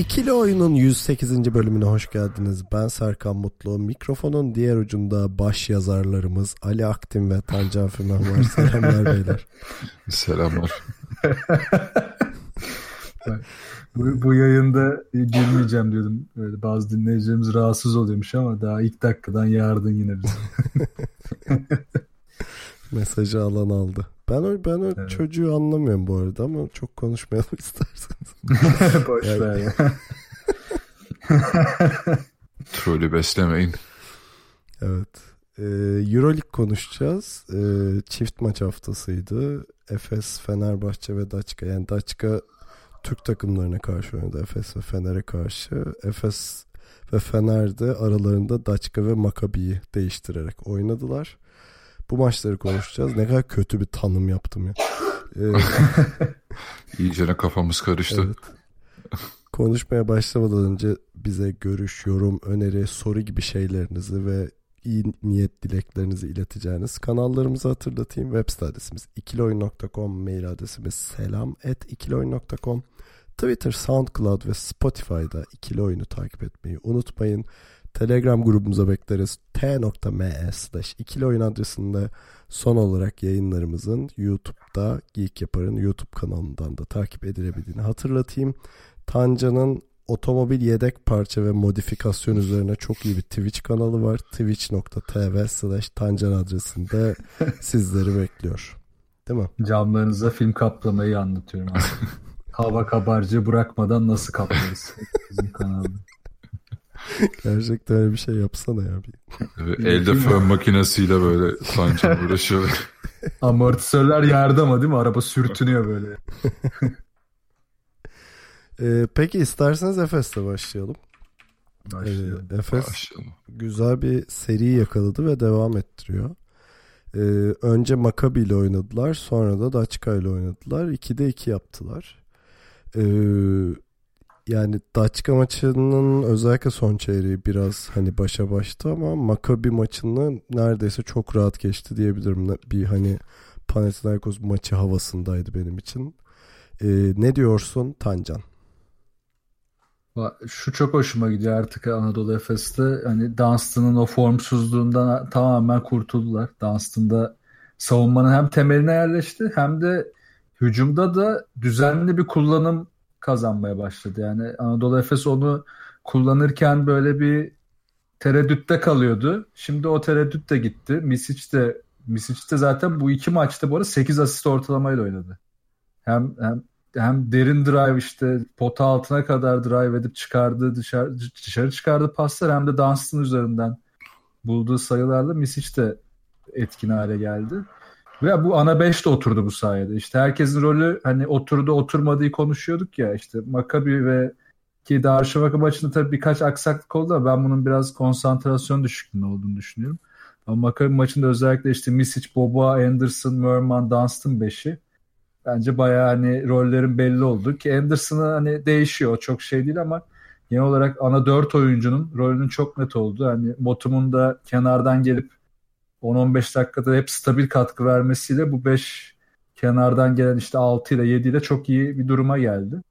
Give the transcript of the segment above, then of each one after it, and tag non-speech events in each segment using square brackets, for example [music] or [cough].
İkili Oyun'un 108. bölümüne hoş geldiniz. Ben Serkan Mutlu. Mikrofonun diğer ucunda baş yazarlarımız Ali Aktin ve Tancan Fümen var. [laughs] Selamlar beyler. Selamlar. Bu, bu yayında girmeyeceğim diyordum. Böyle bazı dinleyicilerimiz rahatsız oluyormuş ama daha ilk dakikadan yardın yine bize. [laughs] Mesajı alan aldı. Ben o, ben o Evet. çocuğu anlamıyorum bu arada ama çok konuşmayalım [laughs] isterseniz. [laughs] Boş Yani- ver ya. [laughs] Trolü beslemeyin. Evet. Ee, Euroleague konuşacağız. Ee, çift maç haftasıydı. Efes, Fenerbahçe ve Daçka. Yani Daçka Türk takımlarına karşı oynadı. Efes ve Fener'e karşı. Efes ve Fener'de aralarında Daçka ve Makabi'yi değiştirerek oynadılar. Bu maçları konuşacağız. Ne kadar kötü bir tanım yaptım ya. Ee, [laughs] İyicene kafamız karıştı. Evet. Konuşmaya başlamadan önce bize görüş, yorum, öneri, soru gibi şeylerinizi ve iyi niyet dileklerinizi ileteceğiniz kanallarımızı hatırlatayım. Web site adresimiz ikiloyun.com, mail adresimiz selam et ikiloyun.com. Twitter, SoundCloud ve Spotify'da ikili oyunu takip etmeyi unutmayın. Telegram grubumuza bekleriz. t.me slash ikili oyun adresinde son olarak yayınlarımızın YouTube'da Geek Yapar'ın YouTube kanalından da takip edilebildiğini hatırlatayım. Tanca'nın otomobil yedek parça ve modifikasyon üzerine çok iyi bir Twitch kanalı var. twitch.tv slash tancan adresinde [laughs] sizleri bekliyor. Değil mi? Camlarınıza film kaplamayı anlatıyorum. [laughs] Hava kabarcığı bırakmadan nasıl kaplarız? Bizim kanalda. [laughs] Gerçekten öyle bir şey yapsana ya. Bir. Elde fön makinesiyle böyle sancım uğraşıyor. [laughs] Amortisörler yerde ama değil mi? Araba sürtünüyor böyle. [laughs] Ee, peki isterseniz Efes'le başlayalım. Başlıyor. Ee, Efes Başlayalım. güzel bir seri yakaladı ve devam ettiriyor. Ee, önce Maccabi ile oynadılar. Sonra da Daçka ile oynadılar. 2'de 2 yaptılar. Ee, yani Daçka maçının özellikle son çeyreği biraz hani başa baştı ama Maccabi maçını neredeyse çok rahat geçti diyebilirim. Bir hani Panathinaikos maçı havasındaydı benim için. Ee, ne diyorsun Tancan? Şu çok hoşuma gidiyor artık Anadolu Efes'te. Hani Dunstan'ın o formsuzluğundan tamamen kurtuldular. Dunstan'da savunmanın hem temeline yerleşti hem de hücumda da düzenli bir kullanım kazanmaya başladı. Yani Anadolu Efes onu kullanırken böyle bir tereddütte kalıyordu. Şimdi o tereddüt de gitti. Misic de Misic de zaten bu iki maçta bu arada 8 asist ortalamayla oynadı. Hem hem hem derin drive işte pota altına kadar drive edip çıkardığı dışarı, dışarı çıkardığı paslar hem de Dunstan üzerinden bulduğu sayılarla Misic de etkin hale geldi. Ve bu ana 5 de oturdu bu sayede. İşte herkesin rolü hani oturdu oturmadığı konuşuyorduk ya işte Maccabi ve ki Darüşşafaka maçında tabii birkaç aksaklık oldu ama ben bunun biraz konsantrasyon düşüklüğünde olduğunu düşünüyorum. Ama Maccabi maçında özellikle işte Misic, Boba, Anderson, Merman, Dunstan 5'i bence bayağı hani rollerin belli oldu ki Anderson'ı hani değişiyor çok şey değil ama genel olarak ana 4 oyuncunun rolünün çok net olduğu hani Motum'un da kenardan gelip 10-15 dakikada hep stabil katkı vermesiyle bu 5 kenardan gelen işte 6 ile 7 ile çok iyi bir duruma geldi.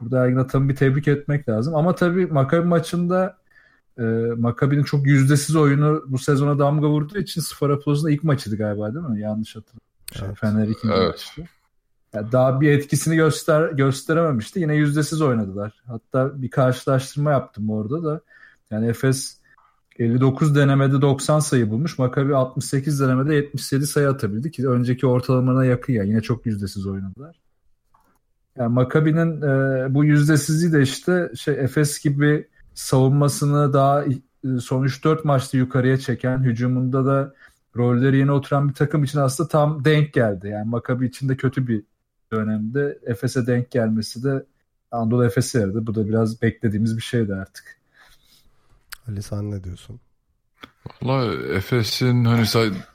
Burada Ergin Ataman'ı bir tebrik etmek lazım. Ama tabii Maccabi maçında e, Maccabi'nin çok yüzdesiz oyunu bu sezona damga vurduğu için Sfaraplos'un ilk maçıydı galiba değil mi? Yanlış hatırlamıyorum. Şey, Evet. Fener ikinci Evet. maçtı. Yani daha bir etkisini göster gösterememişti. Yine yüzdesiz oynadılar. Hatta bir karşılaştırma yaptım orada da. Yani Efes 59 denemede 90 sayı bulmuş. Maccabi 68 denemede 77 sayı atabildi ki önceki ortalamana yakın ya. Yine çok yüzdesiz oynadılar. Yani Maccabi'nin e, bu yüzdesizliği de işte şey Efes gibi savunmasını daha e, son 3-4 maçta yukarıya çeken, hücumunda da rolleri yeni oturan bir takım için aslında tam denk geldi. Yani Maccabi için de kötü bir dönemde Efes'e denk gelmesi de Anadolu Efes'e yaradı. Bu da biraz beklediğimiz bir şeydi artık. Ali sen ne diyorsun? Valla Efes'in hani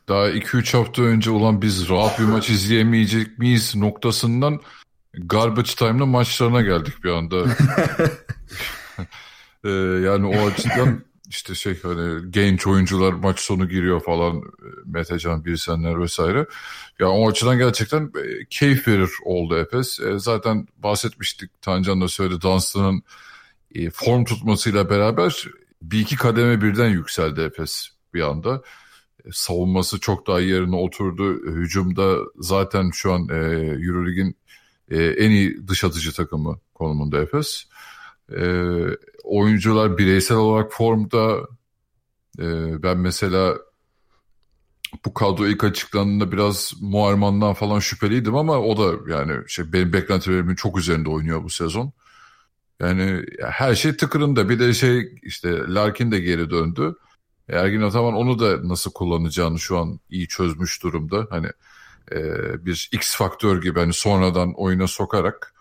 daha 2-3 hafta önce olan biz rahat bir maç izleyemeyecek miyiz noktasından garbage time'la maçlarına geldik bir anda. [laughs] ee, yani o açıdan işte şey hani genç oyuncular maç sonu giriyor falan Metecan, Birsenler vesaire. Ya o açıdan gerçekten e, keyif verir oldu Efes. E, zaten bahsetmiştik Tancan da söyledi Dunstan'ın e, form tutmasıyla beraber bir iki kademe birden yükseldi Efes bir anda. E, savunması çok daha yerine oturdu. E, hücumda zaten şu an e, Euroleague'in e, en iyi dış atıcı takımı konumunda Efes. E, oyuncular bireysel olarak formda. E, ben mesela bu kadro ilk açıklandığında biraz Muarman'dan falan şüpheliydim ama o da yani şey benim beklentilerimin çok üzerinde oynuyor bu sezon. Yani her şey tıkırında. Bir de şey işte Larkin de geri döndü. Ergin Ataman onu da nasıl kullanacağını şu an iyi çözmüş durumda. Hani e, bir X faktör gibi hani sonradan oyuna sokarak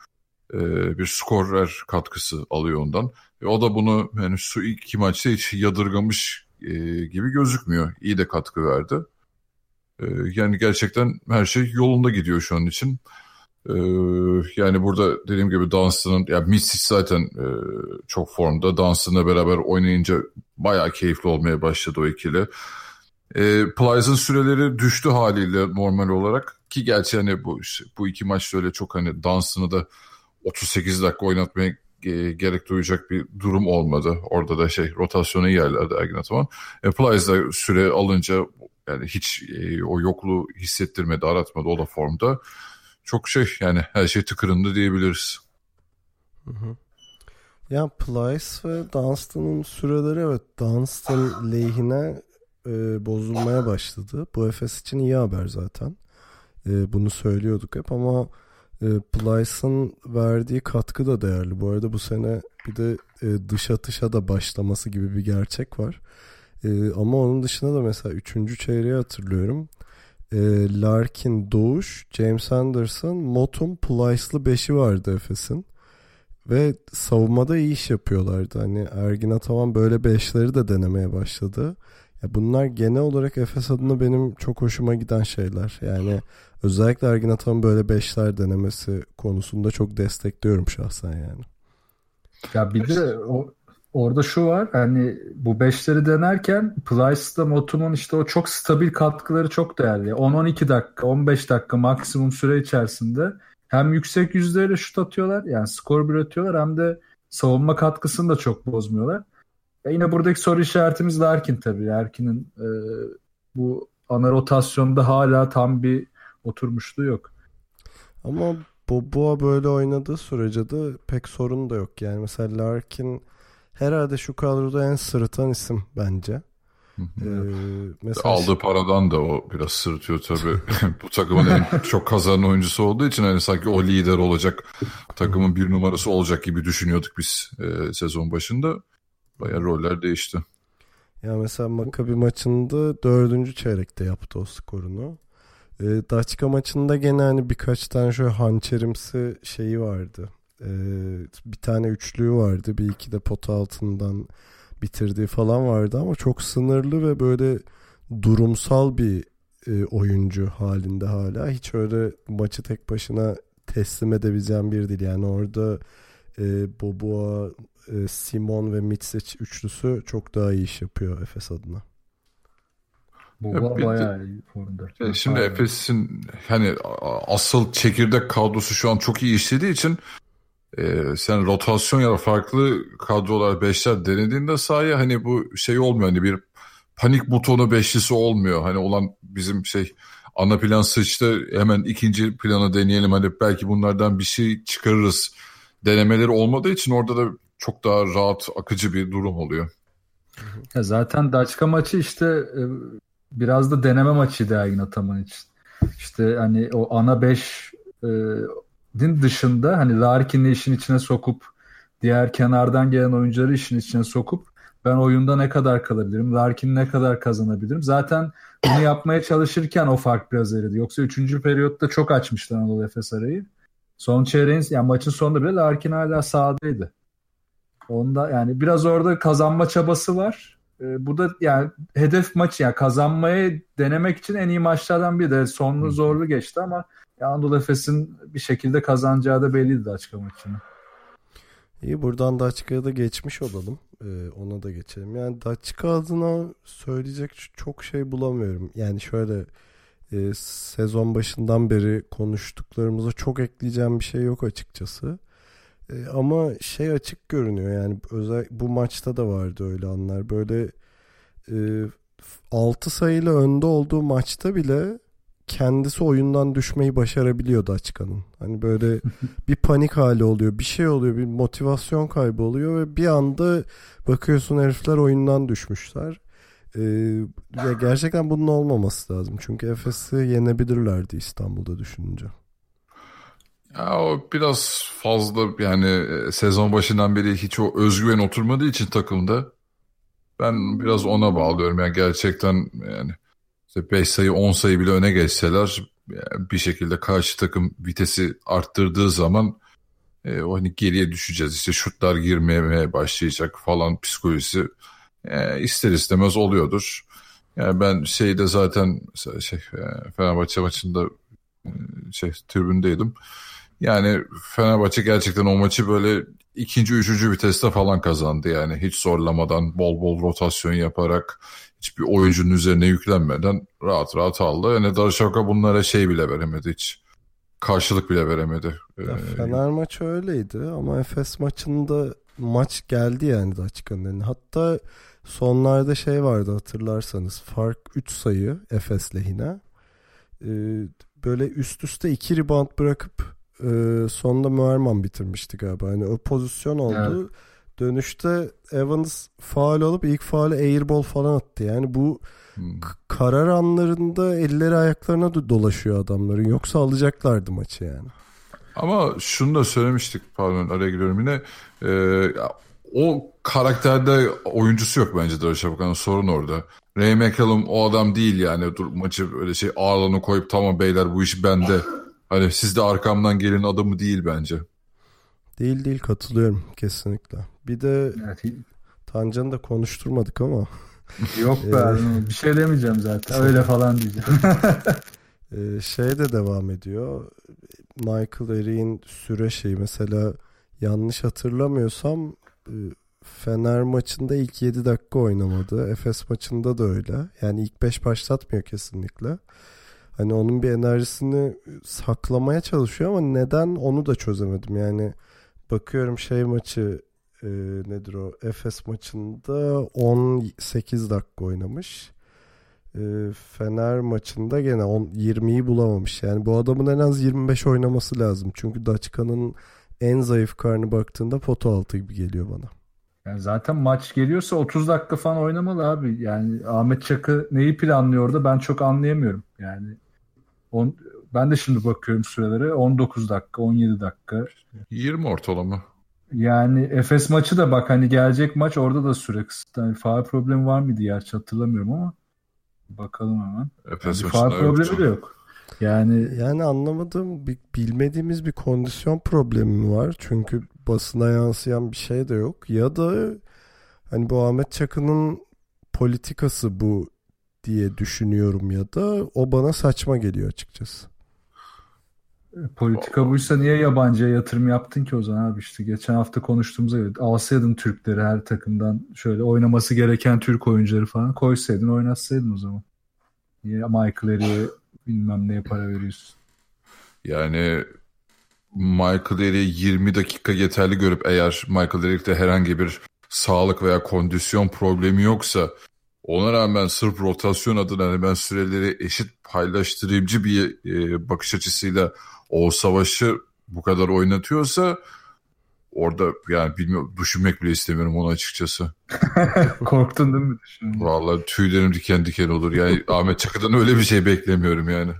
e, bir skorer katkısı alıyor ondan. E, o da bunu yani su iki maçta hiç yadırgamış e, gibi gözükmüyor. İyi de katkı verdi. E, yani gerçekten her şey yolunda gidiyor şu an için. Ee, yani burada dediğim gibi Dunstan'ın, ya Mitsic zaten e, çok formda. Dunstan'la beraber oynayınca bayağı keyifli olmaya başladı o ikili. E, Plyce'ın süreleri düştü haliyle normal olarak. Ki gerçi hani bu, bu iki maçta öyle çok hani Dunstan'ı da 38 dakika oynatmaya e, gerek duyacak bir durum olmadı. Orada da şey rotasyonu yerlerde Ergin Ataman. E, Plyce da süre alınca yani hiç e, o yokluğu hissettirmedi, aratmadı o da formda çok şey yani her şey tıkırında diyebiliriz. Hı hı. Ya Plyce ve Dunstan'ın süreleri evet Dunstan lehine e, bozulmaya başladı. Bu Efes için iyi haber zaten. E, bunu söylüyorduk hep ama e, Plyce'ın verdiği katkı da değerli. Bu arada bu sene bir de e, dış atışa da başlaması gibi bir gerçek var. E, ama onun dışında da mesela 3. çeyreği hatırlıyorum e, Larkin, Doğuş, James Anderson, Motum, Plyce'lı beşi vardı Efes'in. Ve savunmada iyi iş yapıyorlardı. Hani Ergin Ataman böyle beşleri de denemeye başladı. Ya bunlar genel olarak Efes adına benim çok hoşuma giden şeyler. Yani özellikle Ergin Ataman böyle beşler denemesi konusunda çok destekliyorum şahsen yani. Ya bir de o Orada şu var hani bu beşleri denerken Plyce'da Motum'un işte o çok stabil katkıları çok değerli. 10-12 dakika 15 dakika maksimum süre içerisinde hem yüksek yüzdeyle şut atıyorlar yani skor üretiyorlar hem de savunma katkısını da çok bozmuyorlar. E yine buradaki soru işaretimiz Larkin tabii. Larkin'in e, bu ana rotasyonda hala tam bir oturmuşluğu yok. Ama Boboa böyle oynadığı sürece de pek sorun da yok. Yani mesela Larkin herhalde şu kadroda en sırıtan isim bence. Ee, mesela Aldığı paradan da o biraz sırıtıyor tabii. [laughs] Bu takımın en çok kazanan oyuncusu olduğu için hani sanki o lider olacak, takımın bir numarası olacak gibi düşünüyorduk biz e, sezon başında. Bayağı roller değişti. Ya mesela Maccabi maçında dördüncü çeyrekte yaptı o skorunu. E, Daçka maçında gene hani birkaç tane şöyle hançerimsi şeyi vardı. Ee, bir tane üçlüğü vardı. Bir iki de pot altından bitirdiği falan vardı ama çok sınırlı ve böyle durumsal bir e, oyuncu halinde hala. Hiç öyle maçı tek başına teslim edebileceğim bir değil. Yani orada e, Boboa, e, Simon ve Mitsic üçlüsü çok daha iyi iş yapıyor Efes adına. Boba bayağı iyi formda. Şimdi Efes'in hani asıl çekirdek kadrosu şu an çok iyi işlediği için e, sen rotasyon ya da farklı kadrolar beşler denediğinde sahaya hani bu şey olmuyor hani bir panik butonu beşlisi olmuyor. Hani olan bizim şey ana plan sıçtı hemen ikinci planı deneyelim hani belki bunlardan bir şey çıkarırız denemeleri olmadığı için orada da çok daha rahat akıcı bir durum oluyor. Ya zaten Daçka maçı işte e, biraz da deneme maçıydı Ergin Ataman için. İşte hani o ana 5 din dışında hani Larkin'i işin içine sokup diğer kenardan gelen oyuncuları işin içine sokup ben oyunda ne kadar kalabilirim, Larkin ne kadar kazanabilirim. Zaten bunu yapmaya çalışırken o fark biraz eridi. Yoksa 3. periyotta çok açmıştı Anadolu Efes arayı. Son çeyreğin yani maçın sonunda bile Larkin hala sahadaydı. Onda yani biraz orada kazanma çabası var. Ee, bu da yani hedef maçı yani kazanmayı denemek için en iyi maçlardan biri de sonlu zorlu geçti ama Anadolu Efes'in bir şekilde kazanacağı da belliydi açık maçını. İyi buradan Daçka'ya da geçmiş olalım. Ee, ona da geçelim. Yani Daçka adına söyleyecek çok şey bulamıyorum. Yani şöyle e, sezon başından beri konuştuklarımıza çok ekleyeceğim bir şey yok açıkçası. E, ama şey açık görünüyor yani özel bu maçta da vardı öyle anlar. Böyle e, 6 sayıyla önde olduğu maçta bile kendisi oyundan düşmeyi başarabiliyordu Açkan'ın. Hani böyle [laughs] bir panik hali oluyor, bir şey oluyor, bir motivasyon kaybı oluyor ve bir anda bakıyorsun herifler oyundan düşmüşler. Ee, ya gerçekten bunun olmaması lazım. Çünkü Efes'i yenebilirlerdi İstanbul'da düşününce. Ya o biraz fazla yani e, sezon başından beri hiç o özgüven oturmadığı için takımda ben biraz ona bağlıyorum. Yani gerçekten yani işte 5 sayı 10 sayı bile öne geçseler bir şekilde karşı takım vitesi arttırdığı zaman e, hani geriye düşeceğiz. İşte şutlar girmeye başlayacak falan psikolojisi e, ister istemez oluyordur. Yani ben şeyde zaten şey e, Fenerbahçe maçında e, şey tribündeydim. Yani Fenerbahçe gerçekten o maçı böyle ikinci, üçüncü viteste falan kazandı. Yani hiç zorlamadan, bol bol rotasyon yaparak, hiçbir oyuncunun üzerine yüklenmeden rahat rahat aldı. Yani Darüşşafaka bunlara şey bile veremedi hiç. Karşılık bile veremedi. Ya ee, Fener maçı öyleydi ama Efes maçında maç geldi yani da açıkçası. Hatta sonlarda şey vardı hatırlarsanız. Fark 3 sayı Efes lehine. Ee, böyle üst üste 2 rebound bırakıp e, sonunda Muerman bitirmişti galiba. Yani o pozisyon oldu. Evet. Dönüşte Evans faal olup ilk faali airball falan attı. Yani bu hmm. karar anlarında elleri ayaklarına dolaşıyor adamların. Yoksa alacaklardı maçı yani. Ama şunu da söylemiştik pardon araya giriyorum yine. Ee, o karakterde oyuncusu yok bence Darüşşafaka'nın sorun orada. Ray McCallum o adam değil yani. Dur, maçı öyle şey ağırlığını koyup tamam beyler bu iş bende Hani siz de arkamdan gelin adamı değil bence. Değil değil katılıyorum kesinlikle. Bir de evet. Tancan'ı da konuşturmadık ama. [laughs] Yok be ee, bir şey demeyeceğim zaten öyle falan diyeceğim. [laughs] Ee, şey de devam ediyor. Michael Erick'in süre şeyi mesela yanlış hatırlamıyorsam e, Fener maçında ilk 7 dakika oynamadı. Efes maçında da öyle. Yani ilk 5 başlatmıyor kesinlikle. Hani onun bir enerjisini saklamaya çalışıyor ama neden onu da çözemedim. Yani bakıyorum şey maçı e, nedir o Efes maçında 18 dakika oynamış. E, Fener maçında gene 10, 20'yi bulamamış. Yani bu adamın en az 25 oynaması lazım. Çünkü Daçka'nın en zayıf karnı baktığında foto altı gibi geliyor bana. Yani zaten maç geliyorsa 30 dakika falan oynamalı abi. Yani Ahmet Çakı neyi planlıyor orada ben çok anlayamıyorum. Yani On, ben de şimdi bakıyorum sürelere 19 dakika, 17 dakika. 20 ortalama. Yani Efes maçı da bak hani gelecek maç orada da süre kısıtlı. Yani faal problemi var mıydı gerçi hatırlamıyorum ama bakalım hemen. Efes yani faal problemi yoktu. de yok. Yani yani anlamadığım bir, bilmediğimiz bir kondisyon problemi mi var? Çünkü basına yansıyan bir şey de yok. Ya da hani bu Ahmet Çakı'nın politikası bu diye düşünüyorum ya da o bana saçma geliyor açıkçası. Politika buysa niye yabancıya yatırım yaptın ki o zaman abi işte geçen hafta konuştuğumuzda göre alsaydın Türkleri her takımdan şöyle oynaması gereken Türk oyuncuları falan koysaydın oynatsaydın o zaman. Niye Michael Eric'e bilmem neye para veriyorsun? Yani Michael Eric'i 20 dakika yeterli görüp eğer Michael Eric'te herhangi bir sağlık veya kondisyon problemi yoksa ona rağmen sırf rotasyon adına hani ben süreleri eşit paylaştırımcı bir e, bakış açısıyla o savaşı bu kadar oynatıyorsa orada yani bilmiyorum düşünmek bile istemiyorum onu açıkçası. [laughs] Korktun değil mi? Düşündün? Vallahi tüylerim diken diken olur. Yani Ahmet Çakı'dan öyle bir şey beklemiyorum yani.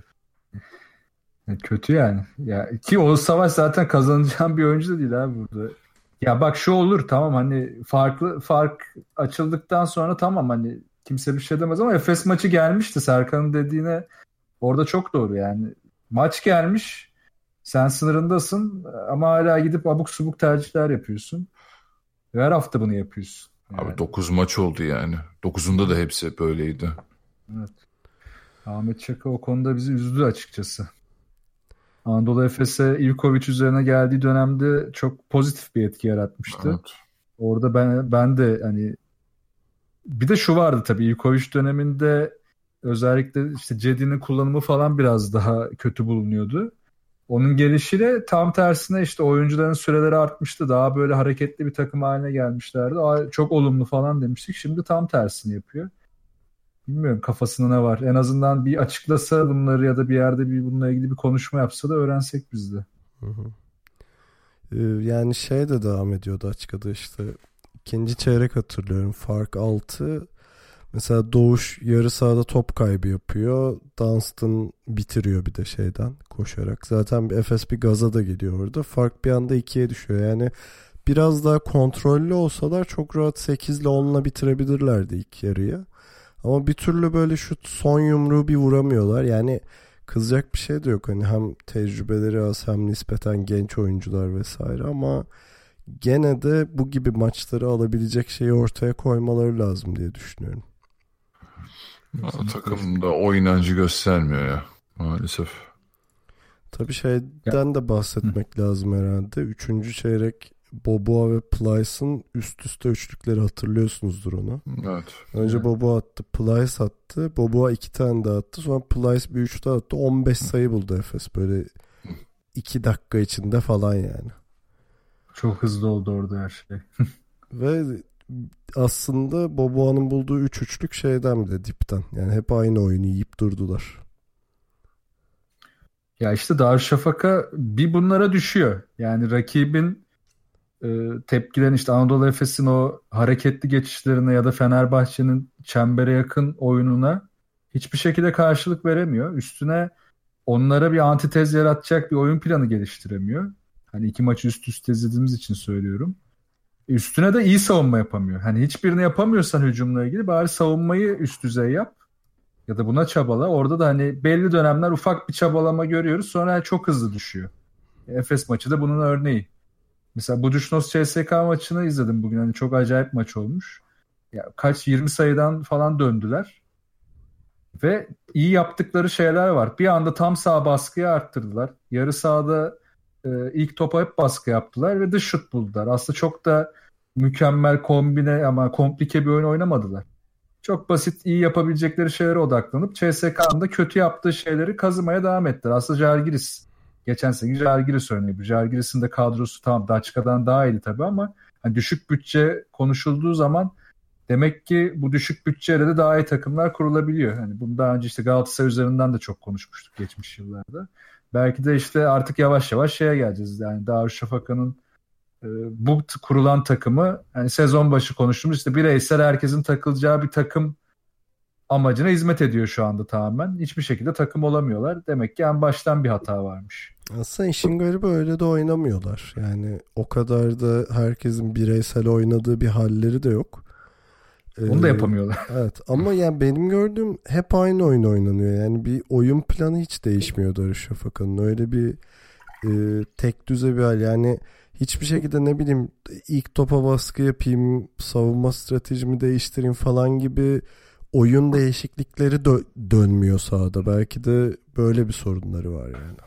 Kötü yani. Ya ki o savaş zaten kazanacağım bir oyuncu da değil abi burada. Ya bak şu olur tamam hani farklı fark açıldıktan sonra tamam hani kimse bir şey demez ama Efes maçı gelmişti Serkan'ın dediğine orada çok doğru yani. Maç gelmiş Sen sınırındasın ama hala gidip abuk subuk tercihler yapıyorsun. Ve her hafta bunu yapıyorsun. Yani. Abi 9 maç oldu yani. 9'unda da hepsi böyleydi. Evet. Ahmet Çaka o konuda bizi üzdü açıkçası. Anadolu Efes'e Ivkovic üzerine geldiği dönemde çok pozitif bir etki yaratmıştı. Evet. Orada ben ben de hani bir de şu vardı tabii Ivkovic döneminde özellikle işte Cedi'nin kullanımı falan biraz daha kötü bulunuyordu. Onun gelişiyle tam tersine işte oyuncuların süreleri artmıştı. Daha böyle hareketli bir takım haline gelmişlerdi. Çok olumlu falan demiştik. Şimdi tam tersini yapıyor. Bilmiyorum kafasında ne var. En azından bir açıklasa bunları ya da bir yerde bir bununla ilgili bir konuşma yapsa da öğrensek biz de. Hı hı. Ee, yani şey de devam ediyordu açıkçası işte ikinci çeyrek hatırlıyorum fark 6 mesela Doğuş yarı sahada top kaybı yapıyor Dunstan bitiriyor bir de şeyden koşarak. Zaten Efes bir gaza da geliyor orada. Fark bir anda ikiye düşüyor. Yani biraz daha kontrollü olsalar çok rahat 8 ile 10 ile bitirebilirlerdi ilk yarıya ama bir türlü böyle şu son yumruğu bir vuramıyorlar. Yani kızacak bir şey de yok. Hani hem tecrübeleri az hem nispeten genç oyuncular vesaire ama gene de bu gibi maçları alabilecek şeyi ortaya koymaları lazım diye düşünüyorum. Ya, takım da o inancı göstermiyor ya maalesef. Tabii şeyden de bahsetmek lazım herhalde. Üçüncü çeyrek Boboa ve Plyce'ın üst üste üçlükleri hatırlıyorsunuzdur onu. Evet. Önce evet. Boboa attı, Plyce attı. Boboa iki tane daha attı. Sonra Plyce bir üç daha attı. 15 sayı buldu Efes böyle iki dakika içinde falan yani. Çok hızlı oldu orada her şey. [laughs] ve aslında Boboa'nın bulduğu üç üçlük şeyden bir de dipten. Yani hep aynı oyunu yiyip durdular. Ya işte Darüşşafaka bir bunlara düşüyor. Yani rakibin e, tepkilerin işte Anadolu Efes'in o hareketli geçişlerine ya da Fenerbahçe'nin çembere yakın oyununa hiçbir şekilde karşılık veremiyor. Üstüne onlara bir antitez yaratacak bir oyun planı geliştiremiyor. Hani iki maçı üst üste izlediğimiz için söylüyorum. Üstüne de iyi savunma yapamıyor. Hani hiçbirini yapamıyorsan hücumla ilgili bari savunmayı üst düzey yap. Ya da buna çabala. Orada da hani belli dönemler ufak bir çabalama görüyoruz. Sonra çok hızlı düşüyor. Efes maçı da bunun örneği. Mesela Budućnost CSK maçını izledim bugün. Hani çok acayip maç olmuş. Ya kaç 20 sayıdan falan döndüler. Ve iyi yaptıkları şeyler var. Bir anda tam sağ baskıyı arttırdılar. Yarı sahada e, ilk topa hep baskı yaptılar ve dış şut buldular. Aslında çok da mükemmel kombine ama komplike bir oyun oynamadılar. Çok basit iyi yapabilecekleri şeylere odaklanıp CSK'nın da kötü yaptığı şeyleri kazımaya devam ettiler. Aslında Jalgiris Geçen sene Jalgiris örneği. Jalgiris'in de kadrosu tamam Daçka'dan daha iyiydi tabii ama hani düşük bütçe konuşulduğu zaman demek ki bu düşük bütçeyle de daha iyi takımlar kurulabiliyor. Hani bunu daha önce işte Galatasaray üzerinden de çok konuşmuştuk geçmiş yıllarda. Belki de işte artık yavaş yavaş şeye geleceğiz. Yani Darüşşafaka'nın e, bu kurulan takımı yani sezon başı konuştuğumuz işte bireysel herkesin takılacağı bir takım amacına hizmet ediyor şu anda tamamen. Hiçbir şekilde takım olamıyorlar. Demek ki en baştan bir hata varmış. Aslında işin garibi öyle de oynamıyorlar. Yani o kadar da herkesin bireysel oynadığı bir halleri de yok. Onu da ee, yapamıyorlar. [laughs] Evet ama yani benim gördüğüm hep aynı oyun oynanıyor. Yani bir oyun planı hiç değişmiyor Darüşşafaka'nın. Öyle bir e, tek düze bir hal. Yani hiçbir şekilde ne bileyim ilk topa baskı yapayım, savunma stratejimi değiştireyim falan gibi oyun değişiklikleri dö- dönmüyor sahada. Belki de böyle bir sorunları var yani.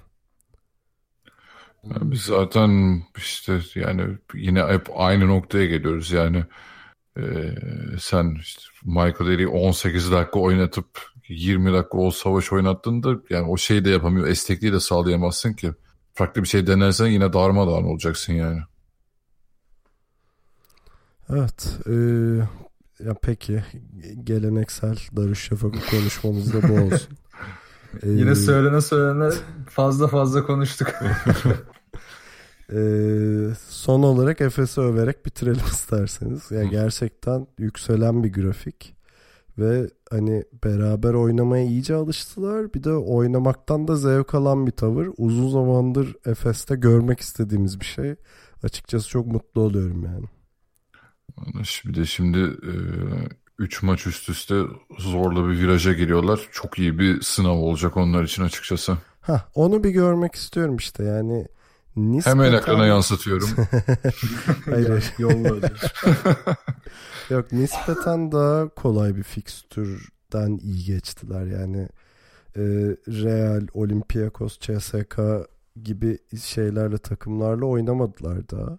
Yani biz zaten işte yani yine hep aynı noktaya geliyoruz yani e, sen işte Michael Eddie 18 dakika oynatıp 20 dakika o savaş oynattığında yani o şeyi de yapamıyor esnekliği de sağlayamazsın ki farklı bir şey denersen yine darmadağın olacaksın yani. Evet. E, ya peki geleneksel Darüşşafaka konuşmamız da bu olsun. [laughs] Yine ee, söylene söylene fazla fazla konuştuk. [laughs] ee, son olarak Efes'i överek bitirelim [laughs] isterseniz. Yani gerçekten yükselen bir grafik ve hani beraber oynamaya iyice alıştılar. Bir de oynamaktan da zevk alan bir tavır. Uzun zamandır Efes'te görmek istediğimiz bir şey. Açıkçası çok mutlu oluyorum yani. Bir de şimdi 3 maç üst üste zorla bir viraja giriyorlar. Çok iyi bir sınav olacak onlar için açıkçası. Ha, onu bir görmek istiyorum işte yani. Nispeten... Hemen ekrana yansıtıyorum. [laughs] hayır, hayır. Yolla. [laughs] Yok nispeten daha kolay bir fikstürden iyi geçtiler yani. E, Real, Olympiakos, CSK gibi şeylerle takımlarla oynamadılar daha.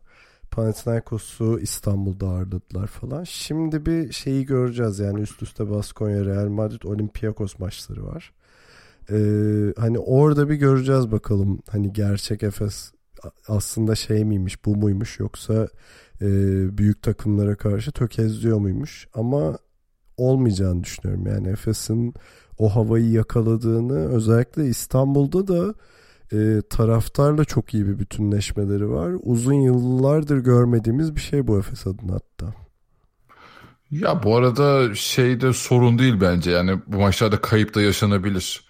Panathinaikos'u İstanbul'da ağırladılar falan. Şimdi bir şeyi göreceğiz yani üst üste Baskonya, Real Madrid, Olympiakos maçları var. Ee, hani orada bir göreceğiz bakalım hani gerçek Efes aslında şey miymiş bu muymuş yoksa e, büyük takımlara karşı tökezliyor muymuş ama olmayacağını düşünüyorum yani Efes'in o havayı yakaladığını özellikle İstanbul'da da e, taraftarla çok iyi bir bütünleşmeleri var. Uzun yıllardır görmediğimiz bir şey bu Efes adına hatta. Ya bu arada şeyde sorun değil bence yani bu maçlarda kayıp da yaşanabilir.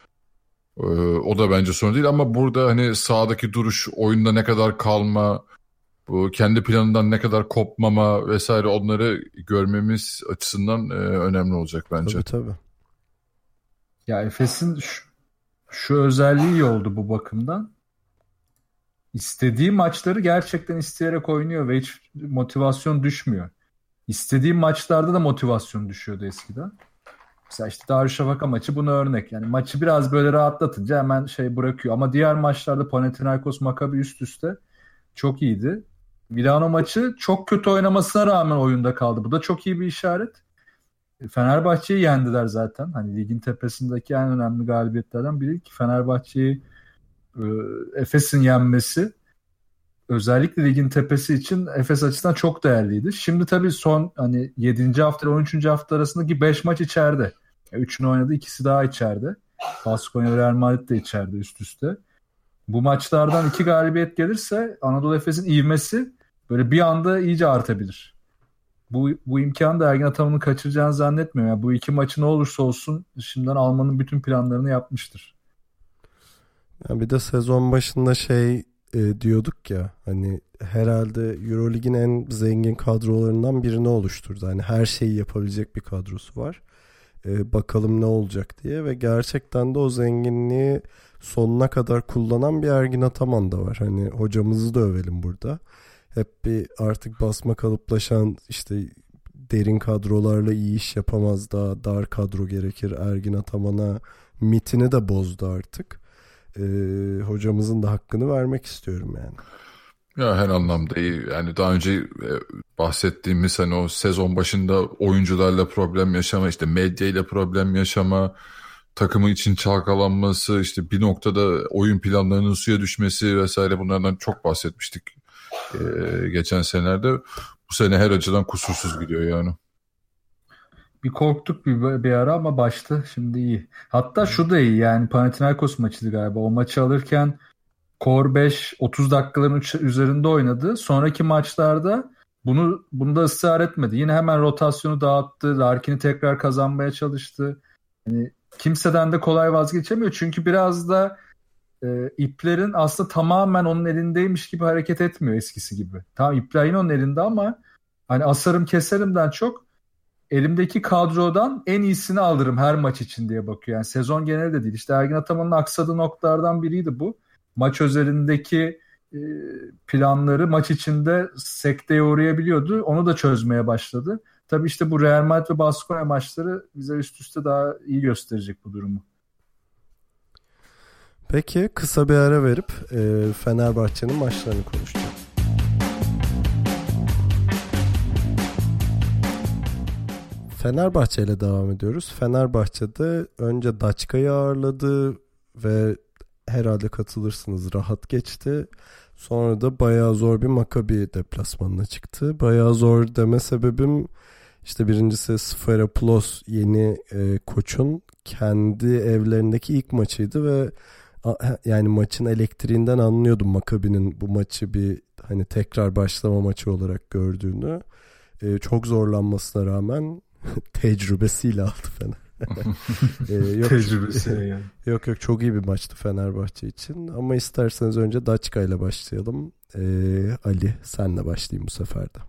Ee, o da bence sorun değil ama burada hani sahadaki duruş, oyunda ne kadar kalma, bu kendi planından ne kadar kopmama vesaire onları görmemiz açısından e, önemli olacak bence. Tabii tabii. Ya Efes'in şu, şu özelliği iyi oldu bu bakımdan. İstediği maçları gerçekten isteyerek oynuyor ve hiç motivasyon düşmüyor. İstediği maçlarda da motivasyon düşüyordu eskiden. Mesela işte Darüşşafaka maçı buna örnek. Yani maçı biraz böyle rahatlatınca hemen şey bırakıyor. Ama diğer maçlarda Panathinaikos Maccabi üst üste çok iyiydi. Milano maçı çok kötü oynamasına rağmen oyunda kaldı. Bu da çok iyi bir işaret. Fenerbahçe'yi yendiler zaten. Hani ligin tepesindeki en önemli galibiyetlerden biri ki Fenerbahçe'yi e, Efes'in yenmesi özellikle ligin tepesi için Efes açısından çok değerliydi. Şimdi tabii son hani 7. hafta ile 13. hafta arasındaki 5 maç içeride. 3'ünü oynadı, ikisi daha içeride. Baskonya Real Madrid de içeride üst üste. Bu maçlardan iki galibiyet gelirse Anadolu Efes'in ivmesi böyle bir anda iyice artabilir. Bu, bu imkanı da Ergin Ataman'ın kaçıracağını zannetmiyorum. Yani bu iki maçı ne olursa olsun şimdiden almanın bütün planlarını yapmıştır. Yani bir de sezon başında şey e, diyorduk ya hani herhalde Eurolig'in en zengin kadrolarından birini oluşturdu. Hani her şeyi yapabilecek bir kadrosu var. E, bakalım ne olacak diye ve gerçekten de o zenginliği sonuna kadar kullanan bir Ergin Ataman da var. Hani hocamızı da övelim burada. Hep bir artık basma kalıplaşan işte derin kadrolarla iyi iş yapamaz daha dar kadro gerekir Ergin Ataman'a mitini de bozdu artık e, hocamızın da hakkını vermek istiyorum yani. Ya her anlamda iyi. Yani daha önce e, bahsettiğimiz hani o sezon başında oyuncularla problem yaşama, işte medya ile problem yaşama, takımı için çalkalanması, işte bir noktada oyun planlarının suya düşmesi vesaire bunlardan çok bahsetmiştik ee, geçen senelerde. Bu sene her açıdan kusursuz gidiyor yani. Bir korktuk bir, bir ara ama başta şimdi iyi. Hatta şu da iyi yani Panathinaikos maçıydı galiba. O maçı alırken Kor 5 30 dakikaların üzerinde oynadı. Sonraki maçlarda bunu bunda ısrar etmedi. Yine hemen rotasyonu dağıttı. Larkin'i tekrar kazanmaya çalıştı. Yani kimseden de kolay vazgeçemiyor. Çünkü biraz da e, iplerin aslında tamamen onun elindeymiş gibi hareket etmiyor eskisi gibi. Tamam ipler yine onun elinde ama hani asarım keserimden çok elimdeki kadrodan en iyisini alırım her maç için diye bakıyor. Yani sezon geneli de değil. İşte Ergin Ataman'ın aksadığı noktalardan biriydi bu. Maç özelindeki e, planları maç içinde sekteye uğrayabiliyordu. Onu da çözmeye başladı. Tabii işte bu Real Madrid ve Baskonya maçları bize üst üste daha iyi gösterecek bu durumu. Peki kısa bir ara verip e, Fenerbahçe'nin maçlarını konuşacağız. Fenerbahçe ile devam ediyoruz. Fenerbahçe'de önce Daçka'yı ağırladı ve herhalde katılırsınız rahat geçti. Sonra da bayağı zor bir Makabi deplasmanına çıktı. Bayağı zor deme sebebim işte birincisi Sferopoulos yeni e, koçun kendi evlerindeki ilk maçıydı ve yani maçın elektriğinden anlıyordum Makabi'nin bu maçı bir hani tekrar başlama maçı olarak gördüğünü. E, çok zorlanmasına rağmen [laughs] tecrübesiyle aldı Fener. [laughs] ee, yok, Tecrübesi yani. [laughs] Yok yok çok iyi bir maçtı Fenerbahçe için. Ama isterseniz önce Daçka ile başlayalım. Ee, Ali senle başlayayım bu sefer de.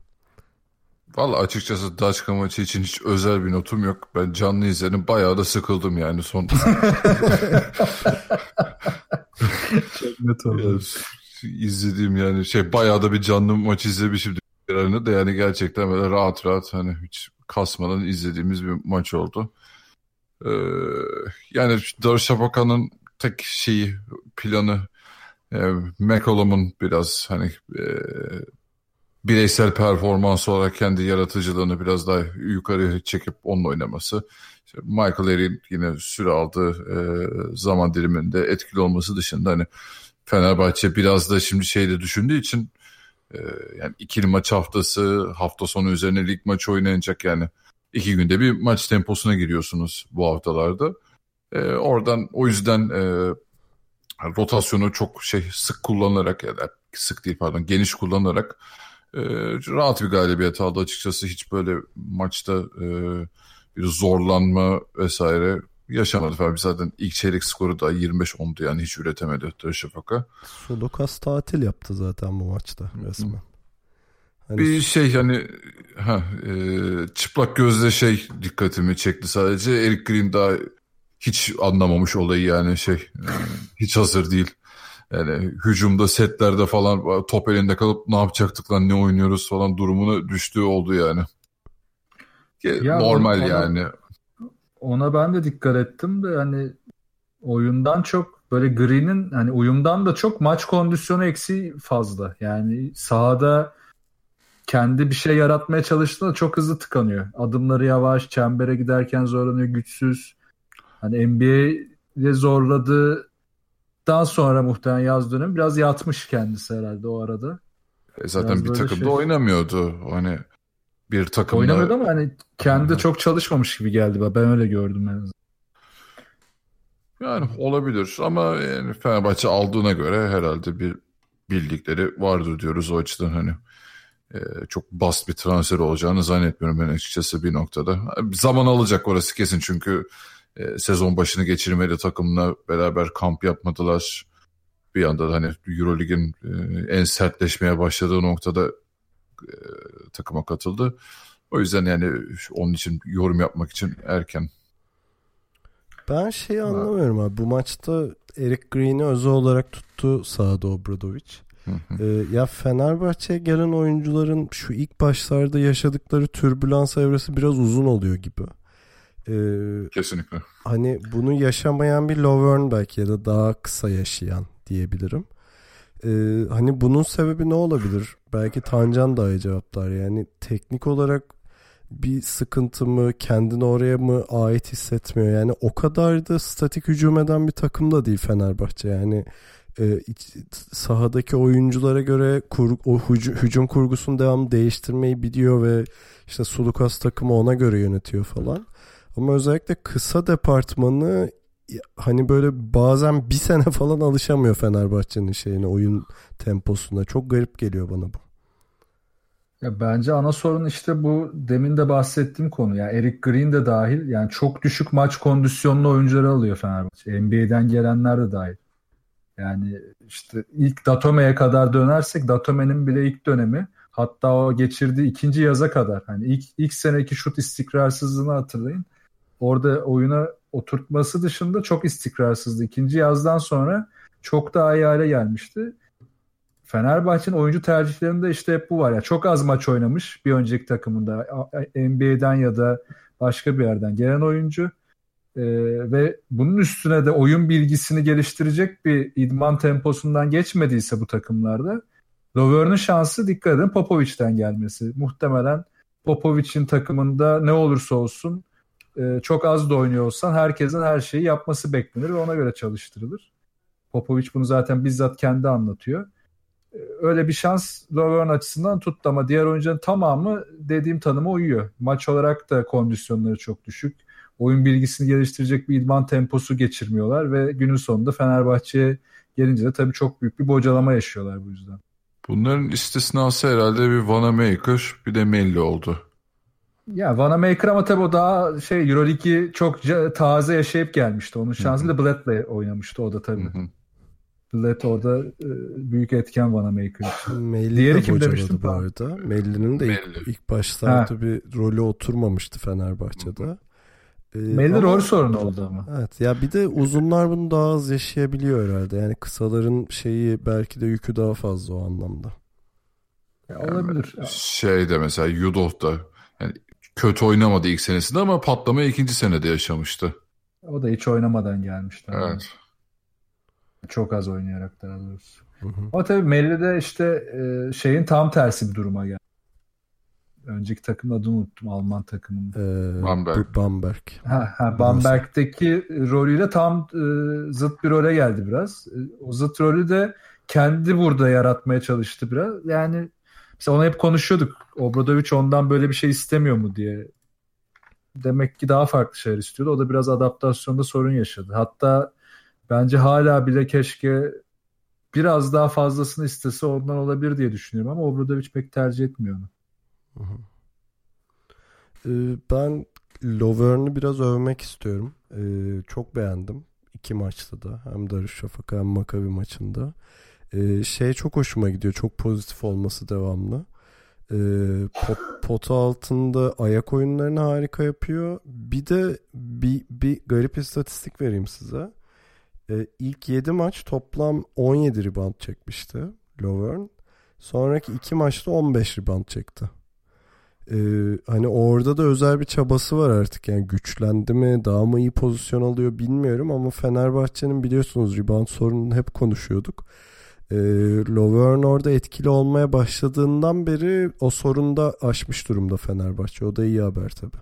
Valla açıkçası Daçka maçı için hiç özel bir notum yok. Ben canlı izledim. Bayağı da sıkıldım yani son. Çok net oldu. İzlediğim yani şey bayağı da bir canlı maç izlemişim de yani gerçekten böyle rahat rahat hani hiç kasmadan izlediğimiz bir maç oldu. Ee, yani Darüşşafaka'nın tek şeyi planı e, McCollum'un biraz hani e, bireysel performans olarak kendi yaratıcılığını biraz daha yukarı çekip onunla oynaması. İşte Michael Erik'in yine süre aldığı e, zaman diliminde etkili olması dışında hani Fenerbahçe biraz da şimdi şeyde düşündüğü için yani ikili maç haftası hafta sonu üzerine lig maçı oynayacak yani iki günde bir maç temposuna giriyorsunuz bu haftalarda. E, oradan o yüzden e, rotasyonu çok şey sık kullanarak ya da sık değil pardon geniş kullanarak e, rahat bir galibiyet aldı açıkçası hiç böyle maçta e, bir zorlanma vesaire yaşamadı falan. Zaten ilk çeyrek skoru da 25-10'du yani hiç üretemedi Darüşşafaka. Sulukas tatil yaptı zaten bu maçta resmen. Hani... Bir şey hani ha, e, çıplak gözle şey dikkatimi çekti sadece. Eric Green daha hiç anlamamış olayı yani şey e, hiç hazır değil. Yani hücumda setlerde falan top elinde kalıp ne yapacaktık lan ne oynuyoruz falan durumuna düştüğü oldu yani. Ya Normal yani. Ona ben de dikkat ettim de hani oyundan çok böyle Green'in hani uyumdan da çok maç kondisyonu eksiği fazla. Yani sahada kendi bir şey yaratmaya çalıştığında çok hızlı tıkanıyor. Adımları yavaş, çembere giderken zorlanıyor, güçsüz. Hani NBA'de zorladıktan sonra muhtemelen yaz dönemi biraz yatmış kendisi herhalde o arada. E zaten biraz bir takımda şey... oynamıyordu. Hani bir takımda... Oynamıyordu ama hani kendi çok çalışmamış gibi geldi. Ben öyle gördüm en azından. Yani olabilir ama yani Fenerbahçe aldığına göre herhalde bir bildikleri vardır diyoruz o açıdan hani e, çok bast bir transfer olacağını zannetmiyorum ben açıkçası bir noktada. Zaman alacak orası kesin çünkü e, sezon başını geçirmeli takımla beraber kamp yapmadılar. Bir anda hani Eurolig'in e, en sertleşmeye başladığı noktada e, takıma katıldı. O yüzden yani onun için yorum yapmak için erken. Ben şeyi anlamıyorum abi. Bu maçta Eric Green'i özel olarak tuttu Sado Obradovic. Ee, ya Fenerbahçe'ye gelen oyuncuların şu ilk başlarda yaşadıkları türbülans evresi biraz uzun oluyor gibi. Ee, Kesinlikle. Hani bunu yaşamayan bir Lovern belki ya da daha kısa yaşayan diyebilirim. Ee, hani bunun sebebi ne olabilir? Belki Tancan daha iyi cevaplar. Yani teknik olarak bir sıkıntı mı kendini oraya mı ait hissetmiyor? Yani o kadar da statik hücum eden bir takım da değil Fenerbahçe. Yani e, iç, sahadaki oyunculara göre kur, o hücum, hücum kurgusunu devam değiştirmeyi biliyor ve işte Sulukas takımı ona göre yönetiyor falan. Ama özellikle kısa departmanı hani böyle bazen bir sene [laughs] falan alışamıyor Fenerbahçe'nin şeyine oyun temposuna çok garip geliyor bana bu. Ya bence ana sorun işte bu demin de bahsettiğim konu. Yani Eric Green de dahil yani çok düşük maç kondisyonlu oyuncuları alıyor Fenerbahçe. NBA'den gelenler de dahil. Yani işte ilk Datome'ye kadar dönersek Datome'nin bile ilk dönemi hatta o geçirdiği ikinci yaza kadar hani ilk ilk seneki şut istikrarsızlığını hatırlayın. Orada oyuna oturtması dışında çok istikrarsızdı. İkinci yazdan sonra çok daha iyi hale gelmişti. Fenerbahçe'nin oyuncu tercihlerinde işte hep bu var. ya Çok az maç oynamış bir önceki takımında. NBA'den ya da başka bir yerden gelen oyuncu. Ee, ve bunun üstüne de oyun bilgisini geliştirecek bir idman temposundan geçmediyse bu takımlarda Lovern'ın şansı dikkat edin Popovic'ten gelmesi. Muhtemelen Popovic'in takımında ne olursa olsun e, çok az da oynuyor olsan herkesin her şeyi yapması beklenir ve ona göre çalıştırılır. Popovic bunu zaten bizzat kendi anlatıyor öyle bir şans Lovern açısından tuttu ama diğer oyuncuların tamamı dediğim tanıma uyuyor. Maç olarak da kondisyonları çok düşük. Oyun bilgisini geliştirecek bir idman temposu geçirmiyorlar ve günün sonunda Fenerbahçe'ye gelince de tabii çok büyük bir bocalama yaşıyorlar bu yüzden. Bunların istisnası herhalde bir Vanamaker bir de Melli oldu. Ya Vanamaker ama tabii o daha şey Euroleague'i çok taze yaşayıp gelmişti. Onun şansıyla Bled'le oynamıştı o da tabii. Hı hı. Led orada e, büyük etken Vanamaker. [laughs] Melli Diğeri kim demiştim? Bu arada. Melli'nin de ilk, ilk başlarda bir rolü oturmamıştı Fenerbahçe'de. Ee, Melli ama- rol sorunu oldu ama. Evet ya bir de uzunlar bunu daha az yaşayabiliyor herhalde. Yani kısaların şeyi belki de yükü daha fazla o anlamda. Ya olabilir. Şeyde mesela Yudov'da yani kötü oynamadı ilk senesinde ama patlamayı ikinci senede yaşamıştı. O da hiç oynamadan gelmişti. Evet. Çok az oynayarak daha doğrusu. Hı hı. Ama tabii Melli de işte e, şeyin tam tersi bir duruma geldi. Önceki takımın adını unuttum. Alman takımının. Ee, Bamberg. Bamberg. Ha, ha, Bamberg'deki rolüyle tam e, zıt bir role geldi biraz. E, o zıt rolü de kendi burada yaratmaya çalıştı biraz. Yani mesela onu hep konuşuyorduk. Obradovic ondan böyle bir şey istemiyor mu diye. Demek ki daha farklı şeyler istiyordu. O da biraz adaptasyonda sorun yaşadı. Hatta bence hala bile keşke biraz daha fazlasını istese ondan olabilir diye düşünüyorum ama Obradovic pek tercih etmiyor onu. Ee, ben Lovern'ı biraz övmek istiyorum. Ee, çok beğendim. İki maçta da. Hem Darüşşafaka hem Maccabi maçında. Ee, şey çok hoşuma gidiyor. Çok pozitif olması devamlı. Ee, pot, pota altında ayak oyunlarını harika yapıyor. Bir de bir, bir garip istatistik vereyim size. Ee, ilk 7 maç toplam 17 rebound çekmişti Lovern. Sonraki iki maçta 15 rebound çekti. Ee, hani orada da özel bir çabası var artık yani güçlendi mi daha mı iyi pozisyon alıyor bilmiyorum ama Fenerbahçe'nin biliyorsunuz rebound sorununu hep konuşuyorduk. Ee, Lovern orada etkili olmaya başladığından beri o sorunu da aşmış durumda Fenerbahçe o da iyi haber tabi.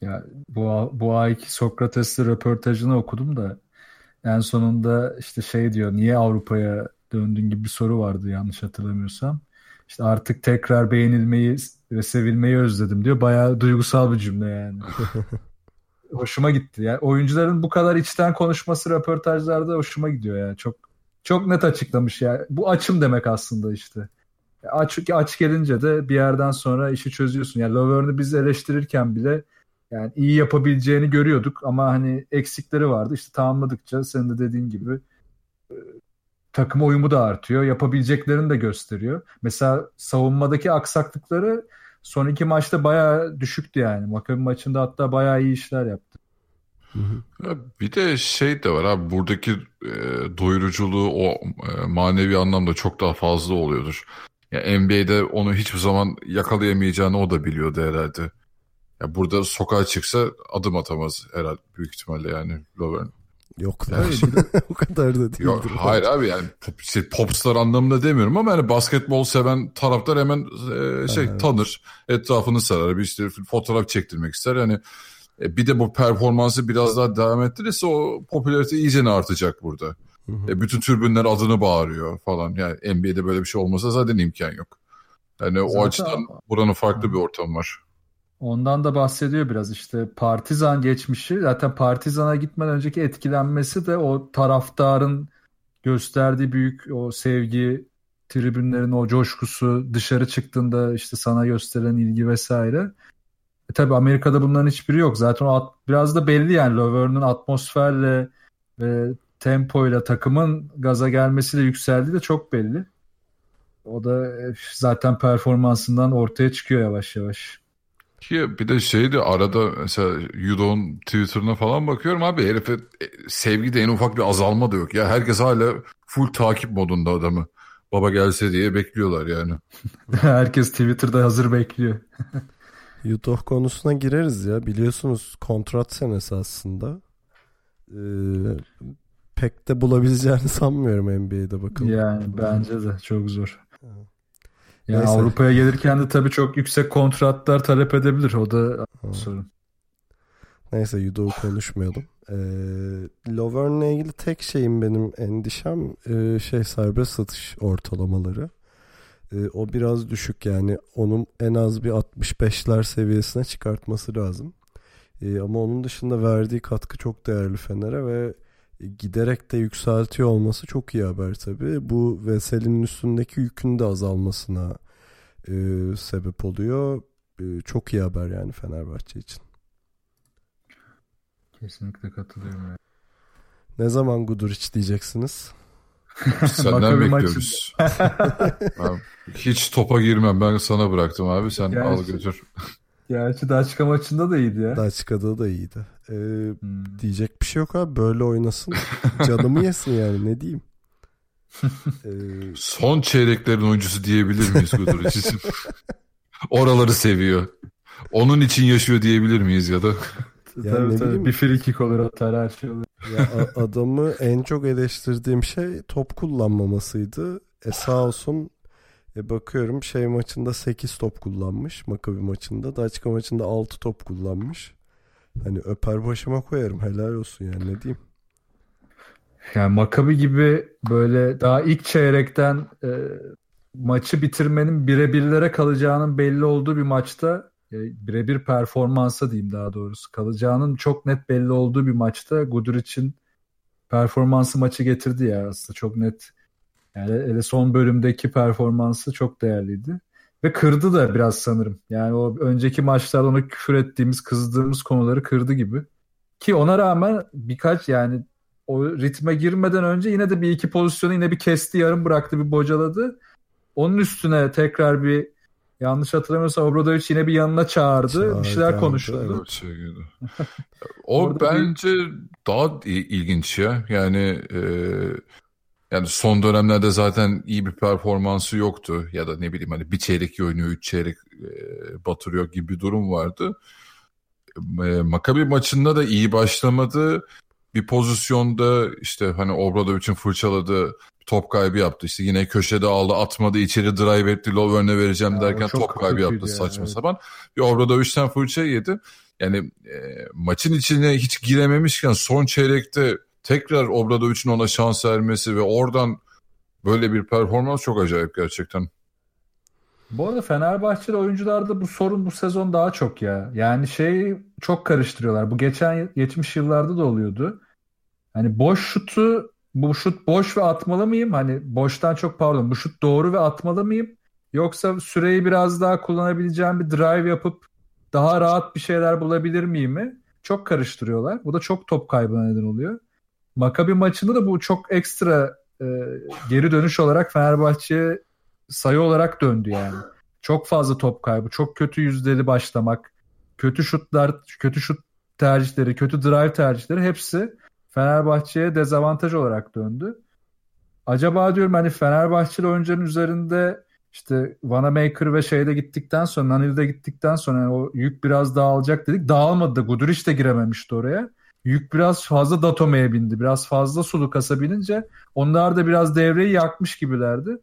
Ya bu bu ayki Sokrates'le röportajını okudum da en sonunda işte şey diyor niye Avrupa'ya döndün gibi bir soru vardı yanlış hatırlamıyorsam. İşte artık tekrar beğenilmeyi ve sevilmeyi özledim diyor. Bayağı duygusal bir cümle yani. [laughs] hoşuma gitti. Yani oyuncuların bu kadar içten konuşması röportajlarda hoşuma gidiyor yani. Çok çok net açıklamış yani. Bu açım demek aslında işte. Aç, aç gelince de bir yerden sonra işi çözüyorsun. Yani Lovern'ı biz eleştirirken bile yani iyi yapabileceğini görüyorduk ama hani eksikleri vardı. İşte tamamladıkça senin de dediğin gibi e, takım uyumu da artıyor. Yapabileceklerini de gösteriyor. Mesela savunmadaki aksaklıkları son iki maçta bayağı düşüktü yani. Maccabi maçında hatta bayağı iyi işler yaptı. Ya bir de şey de var abi buradaki e, doyuruculuğu o e, manevi anlamda çok daha fazla oluyordur. Ya NBA'de onu hiçbir zaman yakalayamayacağını o da biliyordu herhalde. Ya burada sokağa çıksa adım atamaz herhalde büyük ihtimalle yani Lovern. Yok Yani [laughs] o kadar da değildir. Yok, hayır abi yani pop, şey, popstar anlamında demiyorum ama yani basketbol seven taraftar hemen e, şey Evet. tanır. Etrafını sarar. Bir işte fotoğraf çektirmek ister. Yani e, bir de bu performansı biraz daha devam ettirirse o popülarite iyice artacak burada. Hı hı. E, bütün tribünler adını bağırıyor falan. Yani NBA'de böyle bir şey olmasa zaten imkan yok. Yani o Zaten- açıdan buranın farklı bir ortamı var. Ondan da bahsediyor biraz işte Partizan geçmişi zaten Partizan'a gitmeden önceki etkilenmesi de o taraftarın gösterdiği büyük o sevgi tribünlerin o coşkusu dışarı çıktığında işte sana gösteren ilgi vesaire. Tabii Amerika'da bunların hiçbiri yok. Zaten o at- biraz da belli yani Lovern'ın atmosferle ve tempoyla takımın gaza gelmesiyle yükseldiği de çok belli. O da e, zaten performansından ortaya çıkıyor yavaş yavaş. Ki bir de şeydi arada mesela Yudo'nun Twitter'ına falan bakıyorum abi herife e, sevgide en ufak bir azalma da yok. Ya herkes hala full takip modunda adamı. Baba gelse diye bekliyorlar yani. [laughs] Herkes Twitter'da hazır bekliyor. [laughs] Yudoh konusuna gireriz ya. Biliyorsunuz kontrat senesi aslında. Ee, pek de bulabileceğini [laughs] sanmıyorum NBA'de bakın. Yani bence de çok zor. Yani Neyse. Avrupa'ya gelirken de tabii çok yüksek kontratlar talep edebilir. O da sorun. Neyse Yudoh'u konuşmayalım. Ee, Lovern'le ilgili tek şeyim benim endişem e, şey serbest satış ortalamaları. E, o biraz düşük yani onun en az bir 65'ler seviyesine çıkartması lazım. E, ama onun dışında verdiği katkı çok değerli Fener'e ve giderek de yükseltiyor olması çok iyi haber tabii. Bu Vesel'in üstündeki yükün de azalmasına e, sebep oluyor. E, çok iyi haber yani Fenerbahçe için. Kesinlikle katılıyorum. Yani. Ne zaman Guduric diyeceksiniz? Senden bekliyoruz. [laughs] Hiç topa girmem ben sana bıraktım abi sen Yani- al götür. Gerçi Daçka maçında da iyiydi ya. Daçka'da da iyiydi. Ee, Hmm. diyecek bir şey yok abi. Böyle oynasın. Canımı yesin yani ne diyeyim. [laughs] Ee, Son çeyreklerin oyuncusu diyebilir miyiz Guduric için? [laughs] Oraları seviyor. Onun için yaşıyor diyebilir miyiz ya da? Ya tabii, tabii. Bir free kick olur atar her şey olur. Ya adamı en çok eleştirdiğim şey top kullanmamasıydı. E sağ olsun e bakıyorum şey maçında 8 top kullanmış. Makabi maçında. Daçka maçında 6 top kullanmış. Hani öper başıma koyarım. Helal olsun yani ne diyeyim. Yani Maccabi gibi böyle daha ilk çeyrekten e, maçı bitirmenin birebirlere kalacağının belli olduğu bir maçta birebir performansa diyeyim daha doğrusu kalacağının çok net belli olduğu bir maçta Guduric'in performansı maçı getirdi ya aslında çok net. Yani hele son bölümdeki performansı çok değerliydi. Ve kırdı da biraz sanırım. Yani o önceki maçlarda ona küfür ettiğimiz, kızdığımız konuları kırdı gibi. Ki ona rağmen birkaç yani o ritme girmeden önce yine de bir iki pozisyonu yine bir kesti yarım bıraktı bir bocaladı. Onun üstüne tekrar bir yanlış hatırlamıyorsam Obradovic yine bir yanına çağırdı. Çağırdı, bir şeyler konuşuldu. Şey [laughs] o Orada bir- bence daha il- ilginç ya. Yani e, yani son dönemlerde zaten iyi bir performansı yoktu ya da ne bileyim hani bir çeyrek oynuyor, üç çeyrek e, batırıyor gibi bir durum vardı. E, Maccabi maçında da iyi başlamadı. Bir pozisyonda işte hani Obradovic'in fırçaladığı top kaybı yaptı. İşte yine köşede aldı, atmadı, içeri drive etti, Lovern'e vereceğim Ya, derken top kaybı yaptı ya, saçma evet. sapan. Bir Obradovic'ten fırça yedi. Yani e, maçın içine hiç girememişken son çeyrekte tekrar Obradovic'in ona şans vermesi ve oradan böyle bir performans çok acayip gerçekten. Bu arada Fenerbahçeli oyuncularda bu sorun bu sezon daha çok ya. Yani şey çok karıştırıyorlar. Bu geçen geçmiş yıllarda da oluyordu. Hani boş şutu bu şut boş ve atmalı mıyım? Hani boştan çok pardon bu şut doğru ve atmalı mıyım? Yoksa süreyi biraz daha kullanabileceğim bir drive yapıp daha rahat bir şeyler bulabilir miyim mi? Çok karıştırıyorlar. Bu da çok top kaybına neden oluyor. Makabi maçında da bu çok ekstra e, geri dönüş olarak Fenerbahçe'ye sayı olarak döndü yani. Çok fazla top kaybı, çok kötü yüzdeli başlamak, kötü şutlar, kötü şut tercihleri, kötü drive tercihleri hepsi Fenerbahçe'ye dezavantaj olarak döndü. Acaba diyorum hani Fenerbahçeli oyuncuların üzerinde işte Vanamaker ve şeyde gittikten sonra, Nanil'de gittikten sonra yani o yük biraz dağılacak dedik. Dağılmadı da Guduric de girememişti oraya. Yük biraz fazla Datome'ye bindi. Biraz fazla Sulukas'a binince onlar da biraz devreyi yakmış gibilerdi.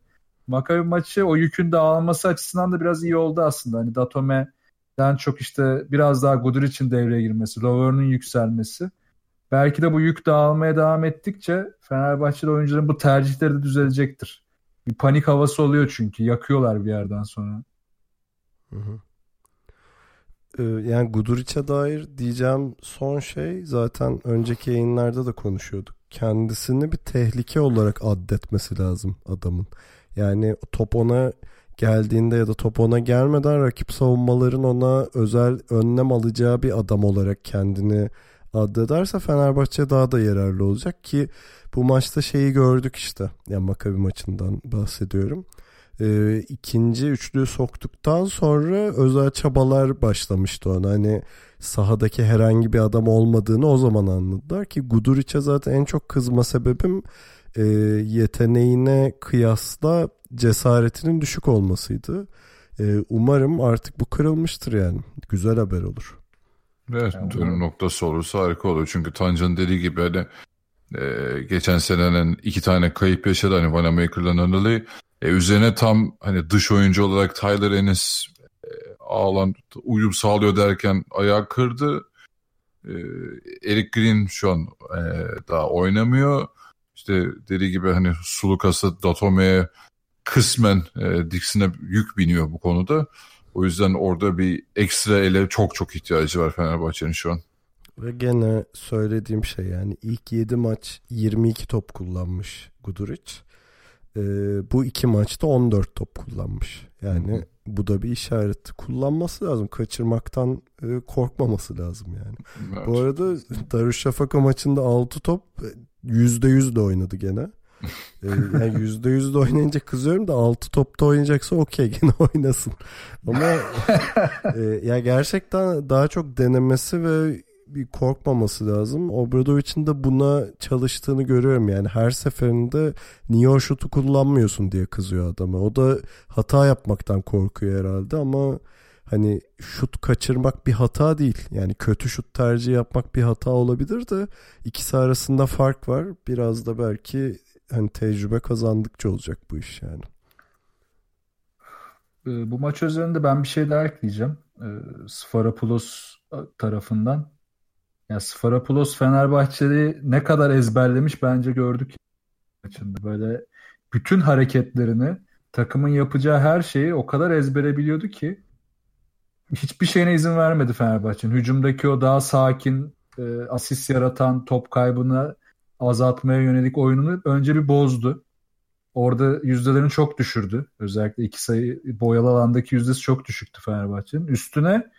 Maccabi maçı o yükün dağılması açısından da biraz iyi oldu aslında. Hani Datome'den çok işte biraz daha Guduric'in devreye girmesi, Lovern'ın yükselmesi. Belki de bu yük dağılmaya devam ettikçe Fenerbahçeli oyuncuların bu tercihleri de düzelecektir. Bir panik havası oluyor çünkü. Yakıyorlar bir yerden sonra. Hı hı. Ee, yani Guduric'e dair diyeceğim son şey zaten önceki yayınlarda da konuşuyorduk. Kendisini bir tehlike olarak addetmesi lazım adamın. Yani top ona geldiğinde ya da top ona gelmeden rakip savunmaların ona özel önlem alacağı bir adam olarak kendini addederse Fenerbahçe daha da yararlı olacak ki bu maçta şeyi gördük işte. Yani Makabi maçından bahsediyorum. Ee, ikinci üçlüyü soktuktan sonra özel çabalar başlamıştı ona. Hani sahadaki herhangi bir adam olmadığını o zaman anladılar ki Guduric'e zaten en çok kızma sebebim e, yeteneğine kıyasla cesaretinin düşük olmasıydı. E, umarım artık bu kırılmıştır yani. Güzel haber olur. Evet, Yani dönüm noktası olursa harika olur. Çünkü Tancan'ın dediği gibi hani e, geçen senenin iki tane kayıp yaşadı hani Vanamaker'la Nunley. E, üzerine tam hani dış oyuncu olarak Tyler Ennis e, ağlan uyum sağlıyor derken ayağı kırdı. E, Eric Green şu an e, daha oynamıyor. İşte dediği gibi hani Sulukas'a, Datome'ye kısmen e, Dixon'a yük biniyor bu konuda. O yüzden orada bir ekstra ele çok çok ihtiyacı var Fenerbahçe'nin şu an. Ve gene söylediğim şey yani ilk 7 maç 22 top kullanmış Guduric. Ee, bu iki maçta 14 top kullanmış. Yani Hı bu da bir işaret. Kullanması lazım. Kaçırmaktan e, korkmaması lazım yani. Evet. Bu arada Darüşşafaka maçında 6 top e, %100 de oynadı gene. Ee, yani yüzde yüzde oynayınca kızıyorum da altı topta oynayacaksa okey [laughs] gene oynasın. Ama [laughs] e, ya gerçekten daha çok denemesi ve bir korkmaması lazım. Obradovic'in de buna çalıştığını görüyorum yani her seferinde niye o şutu kullanmıyorsun diye kızıyor adama. O da hata yapmaktan korkuyor herhalde ama hani şut kaçırmak bir hata değil. Yani kötü şut tercih yapmak bir hata olabilir de ikisi arasında fark var. Biraz da belki hani tecrübe kazandıkça olacak bu iş yani. Ee, bu maç üzerinde ben bir şey daha ekleyeceğim. Ee, Sfarapoulos tarafından. Yani Sfarapoulos Fenerbahçe'yi ne kadar ezberlemiş bence gördük maçında. Böyle bütün hareketlerini, takımın yapacağı her şeyi o kadar ezbere biliyordu ki hiçbir şeyine izin vermedi Fenerbahçe'nin. Hücumdaki o daha sakin, e, asist yaratan, top kaybını azaltmaya yönelik oyununu önce bir bozdu. Orada yüzdelerini çok düşürdü. Özellikle iki sayı boyalı alandaki yüzdesi çok düşüktü Fenerbahçe'nin. Üstüne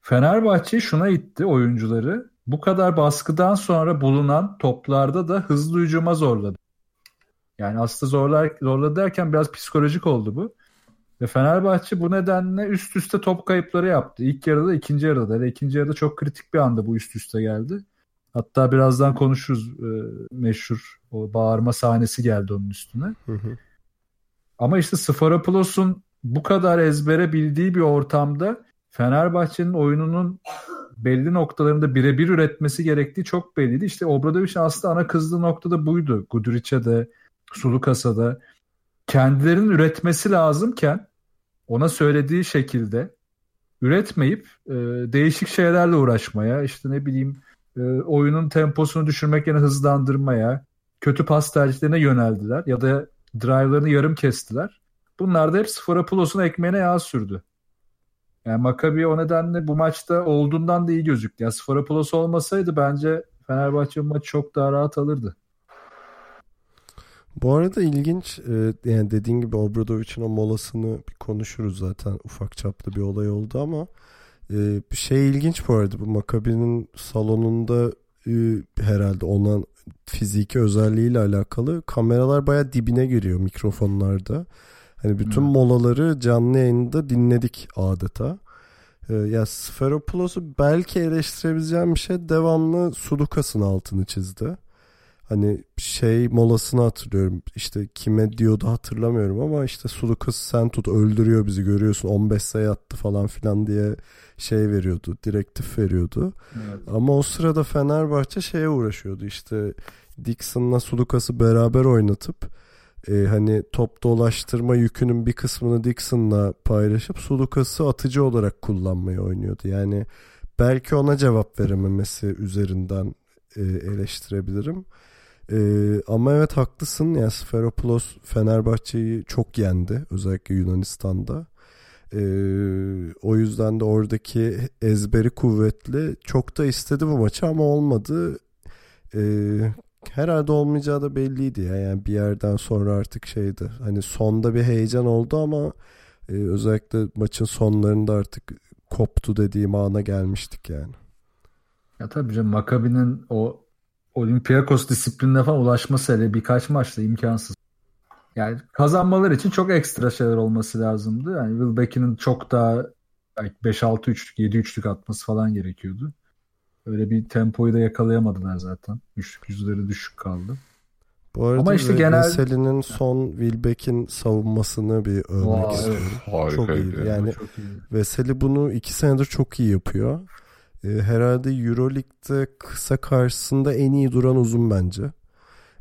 Fenerbahçe şuna itti oyuncuları. Bu kadar baskıdan sonra bulunan toplarda da hızlı hücuma zorladı. Yani aslında zorlar, zorladı derken biraz psikolojik oldu bu. Ve Fenerbahçe bu nedenle üst üste top kayıpları yaptı. İlk yarıda ikinci yarıda da. ikinci yarıda çok kritik bir anda bu üst üste geldi. Hatta birazdan konuşuruz e, meşhur o bağırma sahnesi geldi onun üstüne. Hı hı. Ama işte Sfarapoulos'un bu kadar ezbere bildiği bir ortamda Fenerbahçe'nin oyununun belli noktalarında birebir üretmesi gerektiği çok belliydi. İşte Obradovic'in aslında ana kızdığı noktada buydu. Guduric'e de, Sulukas'a da kendilerinin üretmesi lazımken ona söylediği şekilde üretmeyip e, değişik şeylerle uğraşmaya işte ne bileyim e, oyunun temposunu düşürmek yerine hızlandırmaya kötü pas tercihlerine yöneldiler ya da drive'larını yarım kestiler. Bunlar da hep Sforapoulos'un ekmeğine yağ sürdü. Yani Maccabi o nedenle bu maçta olduğundan da iyi gözüktü. Yani Sforopoulos olmasaydı bence Fenerbahçe bu maçı çok daha rahat alırdı. Bu arada ilginç e, yani dediğin gibi Obradovic'in o molasını bir konuşuruz zaten ufak çaplı bir olay oldu ama e, bir şey ilginç bu arada bu Makabi'nin salonunda e, herhalde olan fiziki özelliğiyle alakalı kameralar baya dibine giriyor mikrofonlarda. Hani bütün hmm. molaları canlı yayında dinledik adeta. ya Sferopoulos'u belki eleştirebileceğim bir şey devamlı Sudukas'ın altını çizdi. Hani şey molasını hatırlıyorum. İşte kime diyordu hatırlamıyorum ama işte sulu kız sen tut öldürüyor bizi görüyorsun 15 sayı attı falan filan diye şey veriyordu. Direktif veriyordu. Evet. Ama o sırada Fenerbahçe şeye uğraşıyordu işte Dixon'la Sulukas'ı beraber oynatıp e, hani top dolaştırma yükünün bir kısmını Dixon'la paylaşıp Sulukas'ı atıcı olarak kullanmayı oynuyordu. Yani belki ona cevap verememesi üzerinden e, eleştirebilirim. Ee, ama evet haklısın. Yani Sferopoulos Fenerbahçe'yi çok yendi. Özellikle Yunanistan'da. Ee, o yüzden de oradaki ezberi kuvvetli. Çok da istedi bu maçı ama olmadı. Ee, herhalde olmayacağı da belliydi ya. Yani bir yerden sonra artık şeydi. Hani sonda bir heyecan oldu ama e, özellikle maçın sonlarında artık koptu dediğim ana gelmiştik yani. Ya tabii canım Makabi'nin o Olympiakos disiplinine falan ulaşması hele birkaç maçta imkansız. Yani kazanmaları için çok ekstra şeyler olması lazımdı. Yani Will Becky'nin çok daha belki 5-6 üçlük, 7 üçlük atması falan gerekiyordu. Öyle bir tempoyu da yakalayamadılar zaten. Üçlük yüzleri düşük kaldı. Bu arada Ama işte genel Veseli'nin son Wilbeck'in savunmasını bir övmek Aa, istiyorum. Evet. Çok iyi. Yani çok iyi. Veseli bunu iki senedir çok iyi yapıyor. E, herhalde Euroleague'de kısa karşısında en iyi duran uzun bence.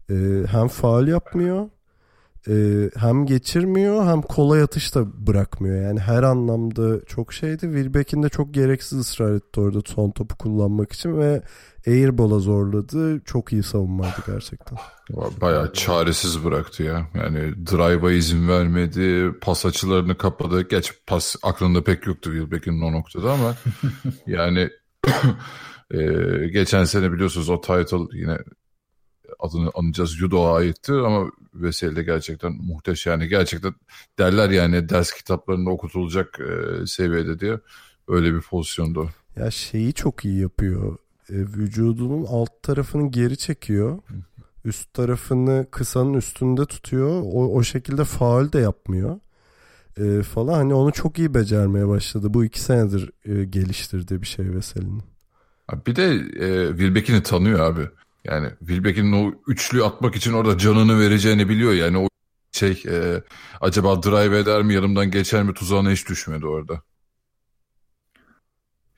E, hem faal yapmıyor e, hem geçirmiyor hem kolay atış da bırakmıyor. Yani her anlamda çok şeydi. Wilbeck'in de çok gereksiz ısrar etti orada son topu kullanmak için ve airball'a zorladı. Çok iyi savunmaydı gerçekten. Bayağı çaresiz bıraktı ya. Yani drive'a izin vermedi. Pas açılarını kapadı. Geç pas aklında pek yoktu Wilbeck'in o noktada ama [laughs] yani e, geçen sene biliyorsunuz o title yine adını anacağız judo'a aitti ama Veseli gerçekten muhteşem yani gerçekten derler yani ders kitaplarında okutulacak e, seviyede diye öyle bir pozisyonda. Ya şeyi çok iyi yapıyor. E, vücudunun alt tarafını geri çekiyor. üst tarafını kısanın üstünde tutuyor. O, o şekilde faul de yapmıyor. E, falan hani onu çok iyi becermeye başladı. Bu iki senedir e, geliştirdiği bir şey Veseli'nin. Bir de e, Wilbeck'ini tanıyor abi. Yani Wilbeck'in o üçlü atmak için orada canını vereceğini biliyor. Yani o şey e, acaba drive eder mi yanımdan geçer mi tuzağına hiç düşmedi orada.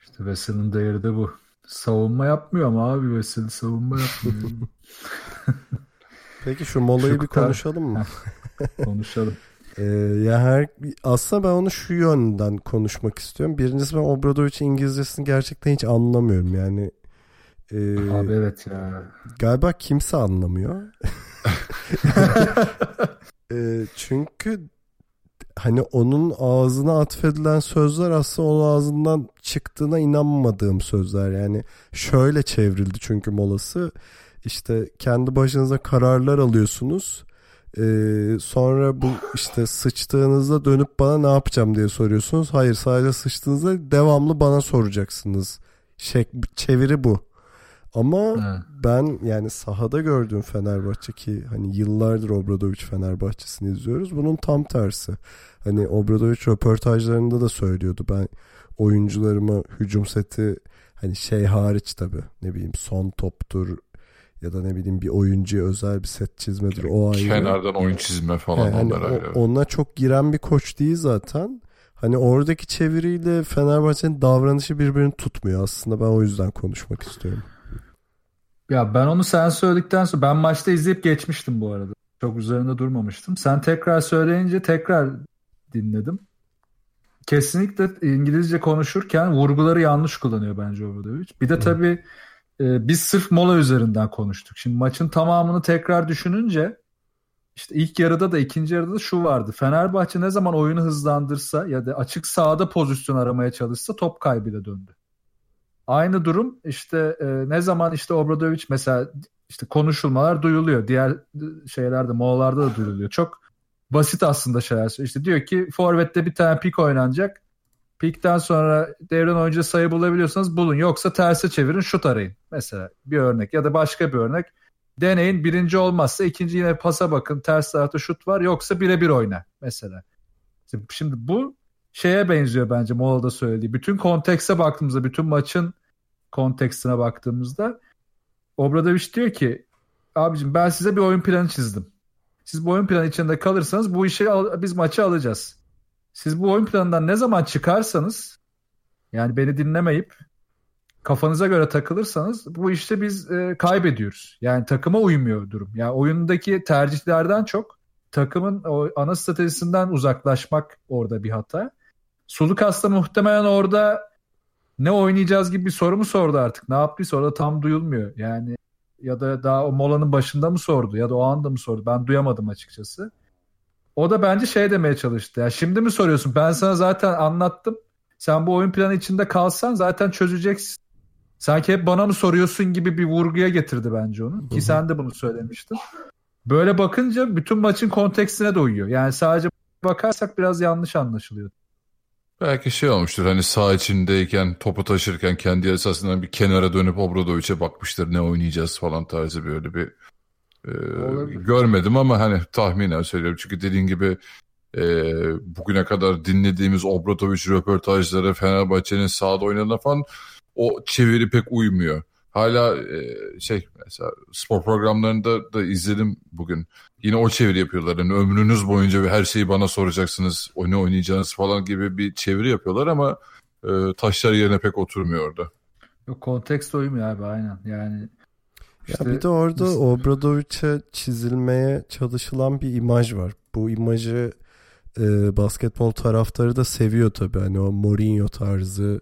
İşte Veseli'nin değeri de bu. Savunma yapmıyor ama abi Veseli savunma yapmıyor. [laughs] Peki şu molayı Şu bir kadar- konuşalım mı? Konuşalım. [laughs] Ee, ya her aslında ben onu şu yönden konuşmak istiyorum. Birincisi ben Obradovic İngilizcesini gerçekten hiç anlamıyorum. Yani e, Abi evet ya. galiba kimse anlamıyor. [laughs] E, çünkü hani onun ağzına atfedilen sözler aslında onun ağzından çıktığına inanmadığım sözler. Yani şöyle çevrildi çünkü molası. İşte kendi başınıza kararlar alıyorsunuz. Ee, sonra bu işte sıçtığınızda dönüp bana ne yapacağım diye soruyorsunuz. Hayır sadece sıçtığınızda devamlı bana soracaksınız. Şek, çeviri bu. Ama Evet. ben yani sahada gördüğüm Fenerbahçe ki hani yıllardır Obradoviç Fenerbahçe'sini izliyoruz. Bunun tam tersi. Hani Obradoviç röportajlarında da söylüyordu. Ben oyuncularıma hücum seti hani şey hariç tabii ne bileyim son toptur ya da ne bileyim bir oyuncuya özel bir set çizmedir o ayrı. Kenardan oyun çizme falan He, hani onlar o- ayrı. ona çok giren bir koç değil zaten. Hani oradaki çeviriyle Fenerbahçe'nin davranışı birbirini tutmuyor. Aslında ben o yüzden konuşmak istiyorum. Ya ben onu sen söyledikten sonra ben maçta izleyip geçmiştim bu arada. Çok üzerinde durmamıştım. Sen tekrar söyleyince tekrar dinledim. Kesinlikle İngilizce konuşurken vurguları yanlış kullanıyor bence Obradovic. Bir de tabii e, biz sırf mola üzerinden konuştuk. Şimdi maçın tamamını tekrar düşününce işte ilk yarıda da ikinci yarıda da şu vardı. Fenerbahçe ne zaman oyunu hızlandırsa ya da açık sahada pozisyon aramaya çalışsa top kaybıyla döndü. Aynı durum işte e, ne zaman işte Obradovic mesela işte konuşulmalar duyuluyor. Diğer şeylerde molalarda da duyuluyor. Çok basit aslında şeyler. İşte diyor ki forvette bir tane pik oynanacak. Pikten sonra devren oyuncu sayı bulabiliyorsanız bulun. Yoksa terse çevirin şut arayın. Mesela bir örnek ya da başka bir örnek. Deneyin birinci olmazsa ikinci yine pasa bakın. Ters tarafta şut var yoksa birebir oyna mesela. Şimdi bu şeye benziyor bence Mola'da söylediği. Bütün kontekste baktığımızda, bütün maçın kontekstine baktığımızda Obradoviç diyor ki abicim ben size bir oyun planı çizdim. Siz bu oyun planı içinde kalırsanız bu işi al- biz maçı alacağız. Siz bu oyun planından ne zaman çıkarsanız yani beni dinlemeyip kafanıza göre takılırsanız bu işte biz e, kaybediyoruz. Yani takıma uymuyor durum. Yani oyundaki tercihlerden çok takımın o ana stratejisinden uzaklaşmak orada bir hata. Sulukas da muhtemelen orada ne oynayacağız gibi bir soru mu sordu artık. Ne yaptıysa orada tam duyulmuyor. Yani ya da daha o molanın başında mı sordu ya da o anda mı sordu. Ben duyamadım açıkçası. O da bence şey demeye çalıştı. Ya şimdi mi soruyorsun? Ben sana zaten anlattım. Sen bu oyun planı içinde kalsan zaten çözeceksin. Sanki hep bana mı soruyorsun gibi bir vurguya getirdi bence onu. Ki sen de bunu söylemiştin. Böyle bakınca bütün maçın kontekstine de uyuyor. Yani sadece bakarsak biraz yanlış anlaşılıyor. Belki şey olmuştur hani sağ içindeyken topu taşırken kendi esasından bir kenara dönüp Obradovic'e bakmıştır ne oynayacağız falan tarzı böyle bir e, Olabilir. görmedim ama hani tahminen söylüyorum. Çünkü dediğin gibi e, bugüne kadar dinlediğimiz Obradovic röportajları Fenerbahçe'nin sahada oynadığına falan o çeviri pek uymuyor. Hala e, şey mesela spor programlarında da izledim bugün. Yine o çeviri yapıyorlar. Yani ömrünüz boyunca her şeyi bana soracaksınız. O ne oynayacağınız falan gibi bir çeviri yapıyorlar ama e, taşlar yerine pek oturmuyor orada. Yok kontekst uymuyor abi aynen. Yani işte ya bir de orada biz- Obradovic'e çizilmeye çalışılan bir imaj var. Bu imajı e, basketbol taraftarı da seviyor tabii. Hani o Mourinho tarzı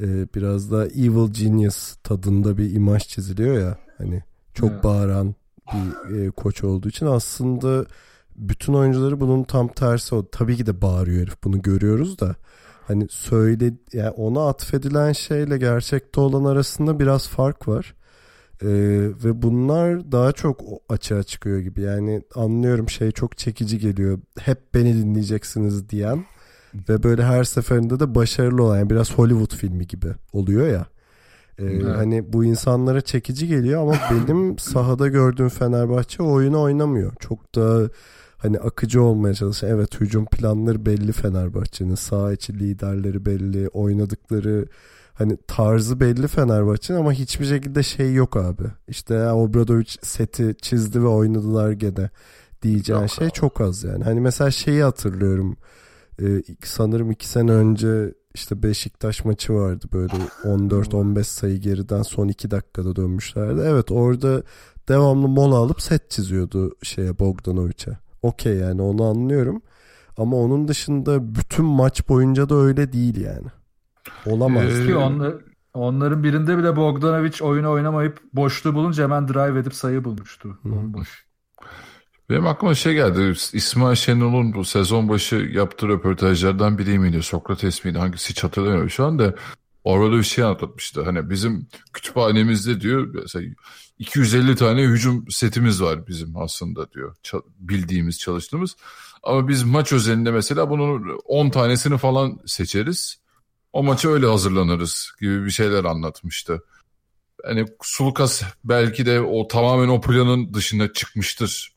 e, biraz da evil genius tadında bir imaj çiziliyor ya. Hani çok Evet. bağıran bir e, koç olduğu için aslında bütün oyuncuları bunun tam tersi o. Tabii ki de bağırıyor herif. Bunu görüyoruz da hani söyle yani ona atfedilen şeyle gerçekte olan arasında biraz fark var. Ee, ve bunlar daha çok o- açığa çıkıyor gibi. Yani anlıyorum şey çok çekici geliyor. Hep beni dinleyeceksiniz diyen ve böyle her seferinde de başarılı olan yani biraz Hollywood filmi gibi oluyor ya. Ee, evet. Hani bu insanlara çekici geliyor ama [laughs] benim sahada gördüğüm Fenerbahçe oyunu oynamıyor. Çok da hani akıcı olmaya çalışıyor. Evet hücum planları belli Fenerbahçe'nin. Sağ içi liderleri belli. Oynadıkları hani tarzı belli Fenerbahçe'nin ama hiçbir şekilde şey yok abi. İşte Obradovic seti çizdi ve oynadılar gene diyeceğin yok şey abi. çok az yani. Hani mesela şeyi hatırlıyorum. Ee, sanırım iki sene önce işte Beşiktaş maçı vardı böyle [laughs] 14-15 sayı geriden son 2 dakikada dönmüşlerdi. Evet orada devamlı mola alıp set çiziyordu şeye Bogdanovic'e. Okey yani onu anlıyorum. Ama onun dışında bütün maç boyunca da öyle değil yani. Olamaz. Ee, Ki onlar, onların birinde bile Bogdanovic oyunu oynamayıp boşluğu bulunca hemen drive edip sayı bulmuştu. Bomboş. Benim aklıma şey geldi. İsmail Şenol'un bu sezon başı yaptığı röportajlardan biri miydi? Sokrates miydi? Hangisi hiç hatırlamıyorum şu anda. Orada bir şey anlatmıştı. Hani bizim kütüphanemizde diyor mesela 250 tane hücum setimiz var bizim aslında diyor. bildiğimiz, çalıştığımız. Ama biz maç özelinde mesela bunun 10 tanesini falan seçeriz. O maça öyle hazırlanırız gibi bir şeyler anlatmıştı. Hani Sulukas belki de o tamamen o planın dışına çıkmıştır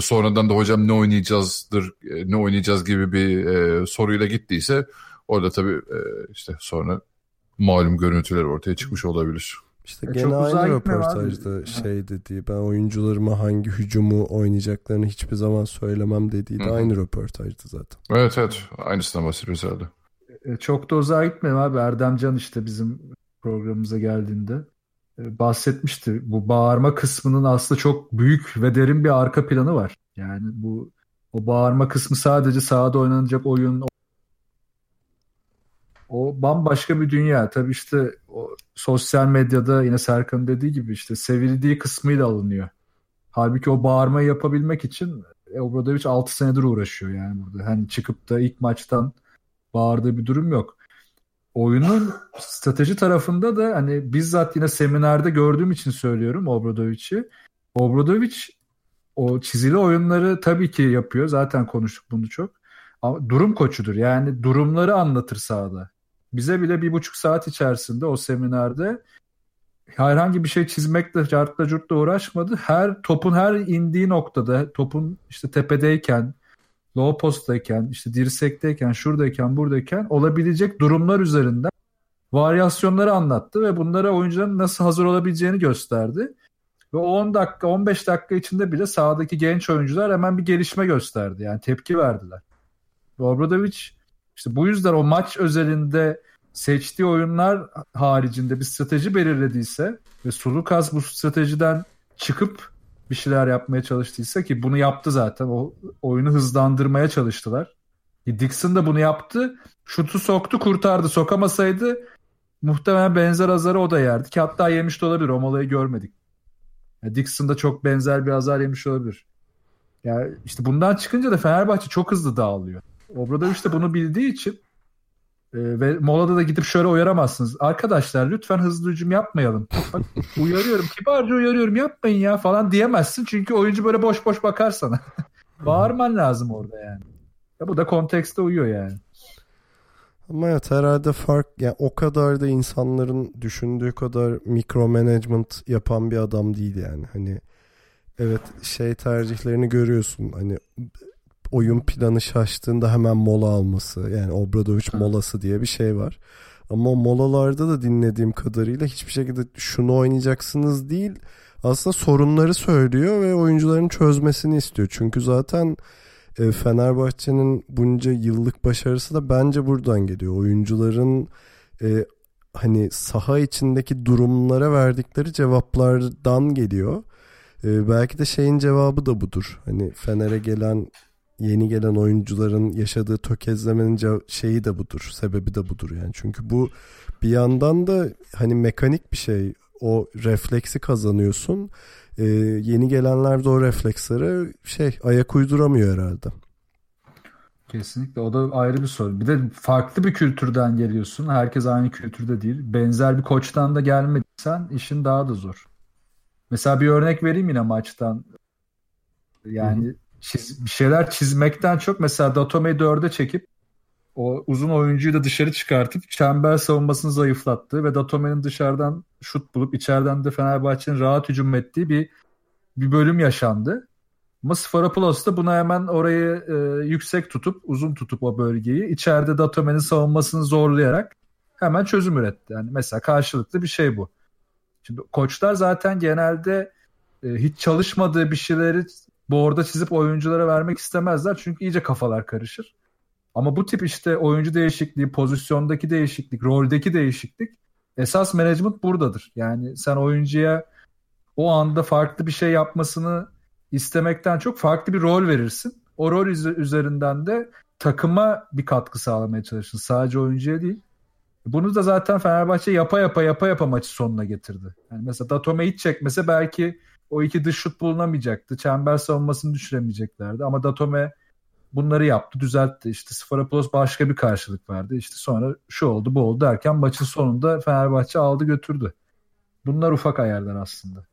sonradan da hocam ne oynayacağızdır, e, ne oynayacağız gibi bir e, soruyla gittiyse orada tabii e, işte sonra malum görüntüler ortaya çıkmış olabilir. İşte e gene aynı röportajda şey dediği ben oyuncularıma hangi hücumu oynayacaklarını hiçbir zaman söylemem dediği de aynı röportajdı zaten. Evet evet aynısından bahsediyoruz herhalde. E, çok da uzağa gitmeyelim abi Erdemcan işte bizim programımıza geldiğinde e, bahsetmişti. Bu bağırma kısmının aslında çok büyük ve derin bir arka planı var. Yani bu o bağırma kısmı sadece sahada oynanacak oyun o bambaşka bir dünya. Tabii işte o sosyal medyada yine Serkan'ın dediği gibi işte sevildiği kısmıyla alınıyor. Halbuki o bağırmayı yapabilmek için Obradovic 6 senedir uğraşıyor yani burada. Hani çıkıp da ilk maçtan bağırdığı bir durum yok oyunun strateji tarafında da hani bizzat yine seminerde gördüğüm için söylüyorum Obradovic'i. Obradovic o çizili oyunları tabii ki yapıyor. Zaten konuştuk bunu çok. Ama durum koçudur. Yani durumları anlatır sahada. Bize bile bir buçuk saat içerisinde o seminerde herhangi bir şey çizmekle, cartla curtla uğraşmadı. Her topun her indiği noktada, topun işte tepedeyken, low posttayken, işte dirsekteyken, şuradayken, buradayken olabilecek durumlar üzerinden varyasyonları anlattı ve bunlara oyuncuların nasıl hazır olabileceğini gösterdi. Ve 10 dakika, 15 dakika içinde bile sahadaki genç oyuncular hemen bir gelişme gösterdi. Yani tepki verdiler. Obradovic işte bu yüzden o maç özelinde seçtiği oyunlar haricinde bir strateji belirlediyse ve Sulukas bu stratejiden çıkıp bir şeyler yapmaya çalıştıysa ki bunu yaptı zaten. O oyunu hızlandırmaya çalıştılar. E, Dixon da bunu yaptı. Şutu soktu kurtardı. Sokamasaydı muhtemelen benzer azarı o da yerdi. Ki hatta yemiş de olabilir. O molayı görmedik. Yani Dixon da çok benzer bir azar yemiş olabilir. Yani işte bundan çıkınca da Fenerbahçe çok hızlı dağılıyor. Obradoviç de bunu bildiği için e, ve molada da gidip şöyle uyaramazsınız. Arkadaşlar lütfen hızlı hücum yapmayalım. Bak, uyarıyorum kibarca uyarıyorum yapmayın ya falan diyemezsin. Çünkü oyuncu böyle boş boş bakar sana. [laughs] Bağırman lazım orada yani. Ya bu da kontekste uyuyor yani. Ama evet herhalde fark yani o kadar da insanların düşündüğü kadar mikro management yapan bir adam değil yani. Hani evet şey tercihlerini görüyorsun. Hani oyun planı şaştığında hemen mola alması. Yani Obradovic molası diye bir şey var. Ama molalarda da dinlediğim kadarıyla hiçbir şekilde şunu oynayacaksınız değil. Aslında sorunları söylüyor ve oyuncuların çözmesini istiyor. Çünkü zaten e, Fenerbahçe'nin bunca yıllık başarısı da bence buradan geliyor. Oyuncuların e, hani saha içindeki durumlara verdikleri cevaplardan geliyor. E, belki de şeyin cevabı da budur. Hani Fener'e gelen yeni gelen oyuncuların yaşadığı tökezlemenin şeyi de budur. Sebebi de budur yani. Çünkü bu bir yandan da hani mekanik bir şey. O refleksi kazanıyorsun. Ee, yeni gelenler de o reflekslere şey ayak uyduramıyor herhalde. Kesinlikle o da ayrı bir sorun. Bir de farklı bir kültürden geliyorsun. Herkes aynı kültürde değil. Benzer bir koçtan da gelmediysen işin daha da zor. Mesela bir örnek vereyim yine maçtan. Yani Hı-hı çiz, bir şeyler çizmekten çok mesela Datome'yi 4'e çekip o uzun oyuncuyu da dışarı çıkartıp çember savunmasını zayıflattı ve Datome'nin dışarıdan şut bulup içeriden de Fenerbahçe'nin rahat hücum ettiği bir bir bölüm yaşandı. Ama Sfarapulos da buna hemen orayı e, yüksek tutup uzun tutup o bölgeyi içeride Datome'nin savunmasını zorlayarak hemen çözüm üretti. Yani mesela karşılıklı bir şey bu. Şimdi koçlar zaten genelde e, hiç çalışmadığı bir şeyleri board'a çizip oyunculara vermek istemezler. Çünkü iyice kafalar karışır. Ama bu tip işte oyuncu değişikliği, pozisyondaki değişiklik, roldeki değişiklik esas management buradadır. Yani sen oyuncuya o anda farklı bir şey yapmasını istemekten çok farklı bir rol verirsin. O rol üzerinden de takıma bir katkı sağlamaya çalışırsın. Sadece oyuncuya değil. Bunu da zaten Fenerbahçe yapa yapa yapa yapa maçı sonuna getirdi. Yani mesela Datome hiç çekmese belki o iki dış şut bulunamayacaktı. Çember savunmasını düşüremeyeceklerdi. Ama Datome bunları yaptı, düzeltti. İşte Sfarapulos başka bir karşılık verdi. İşte sonra şu oldu, bu oldu derken maçın sonunda Fenerbahçe aldı götürdü. Bunlar ufak ayarlar aslında.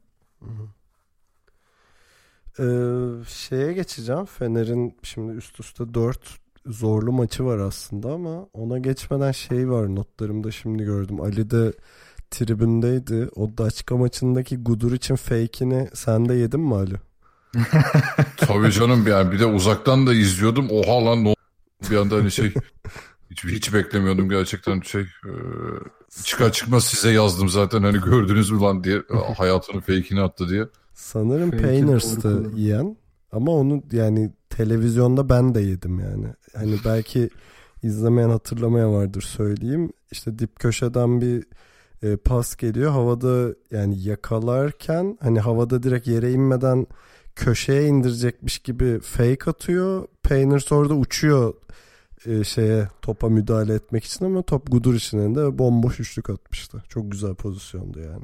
Ee, şeye geçeceğim. Fener'in şimdi üst üste 4 zorlu maçı var aslında ama ona geçmeden şey var notlarımda şimdi gördüm. Ali de tribündeydi. O Daçka maçındaki Gudur için fake'ini sen de yedin mi Ali? [laughs] Tabii canım yani bir de uzaktan da izliyordum. Oha lan ne bir anda hani şey hiç, hiç beklemiyordum gerçekten şey e, çıkar çıkmaz size yazdım zaten hani gördünüz mü lan diye hayatının fake'ini attı diye. Sanırım Painers'tı yiyen ama onu yani televizyonda ben de yedim yani. Hani belki [laughs] izlemeyen hatırlamaya vardır söyleyeyim. İşte dip köşeden bir e, pas geliyor. Havada yani yakalarken hani havada direkt yere inmeden köşeye indirecekmiş gibi fake atıyor. Painters orada uçuyor e, şeye topa müdahale etmek için ama top Gudur için de bomboş üçlük atmıştı. Çok güzel pozisyondu yani.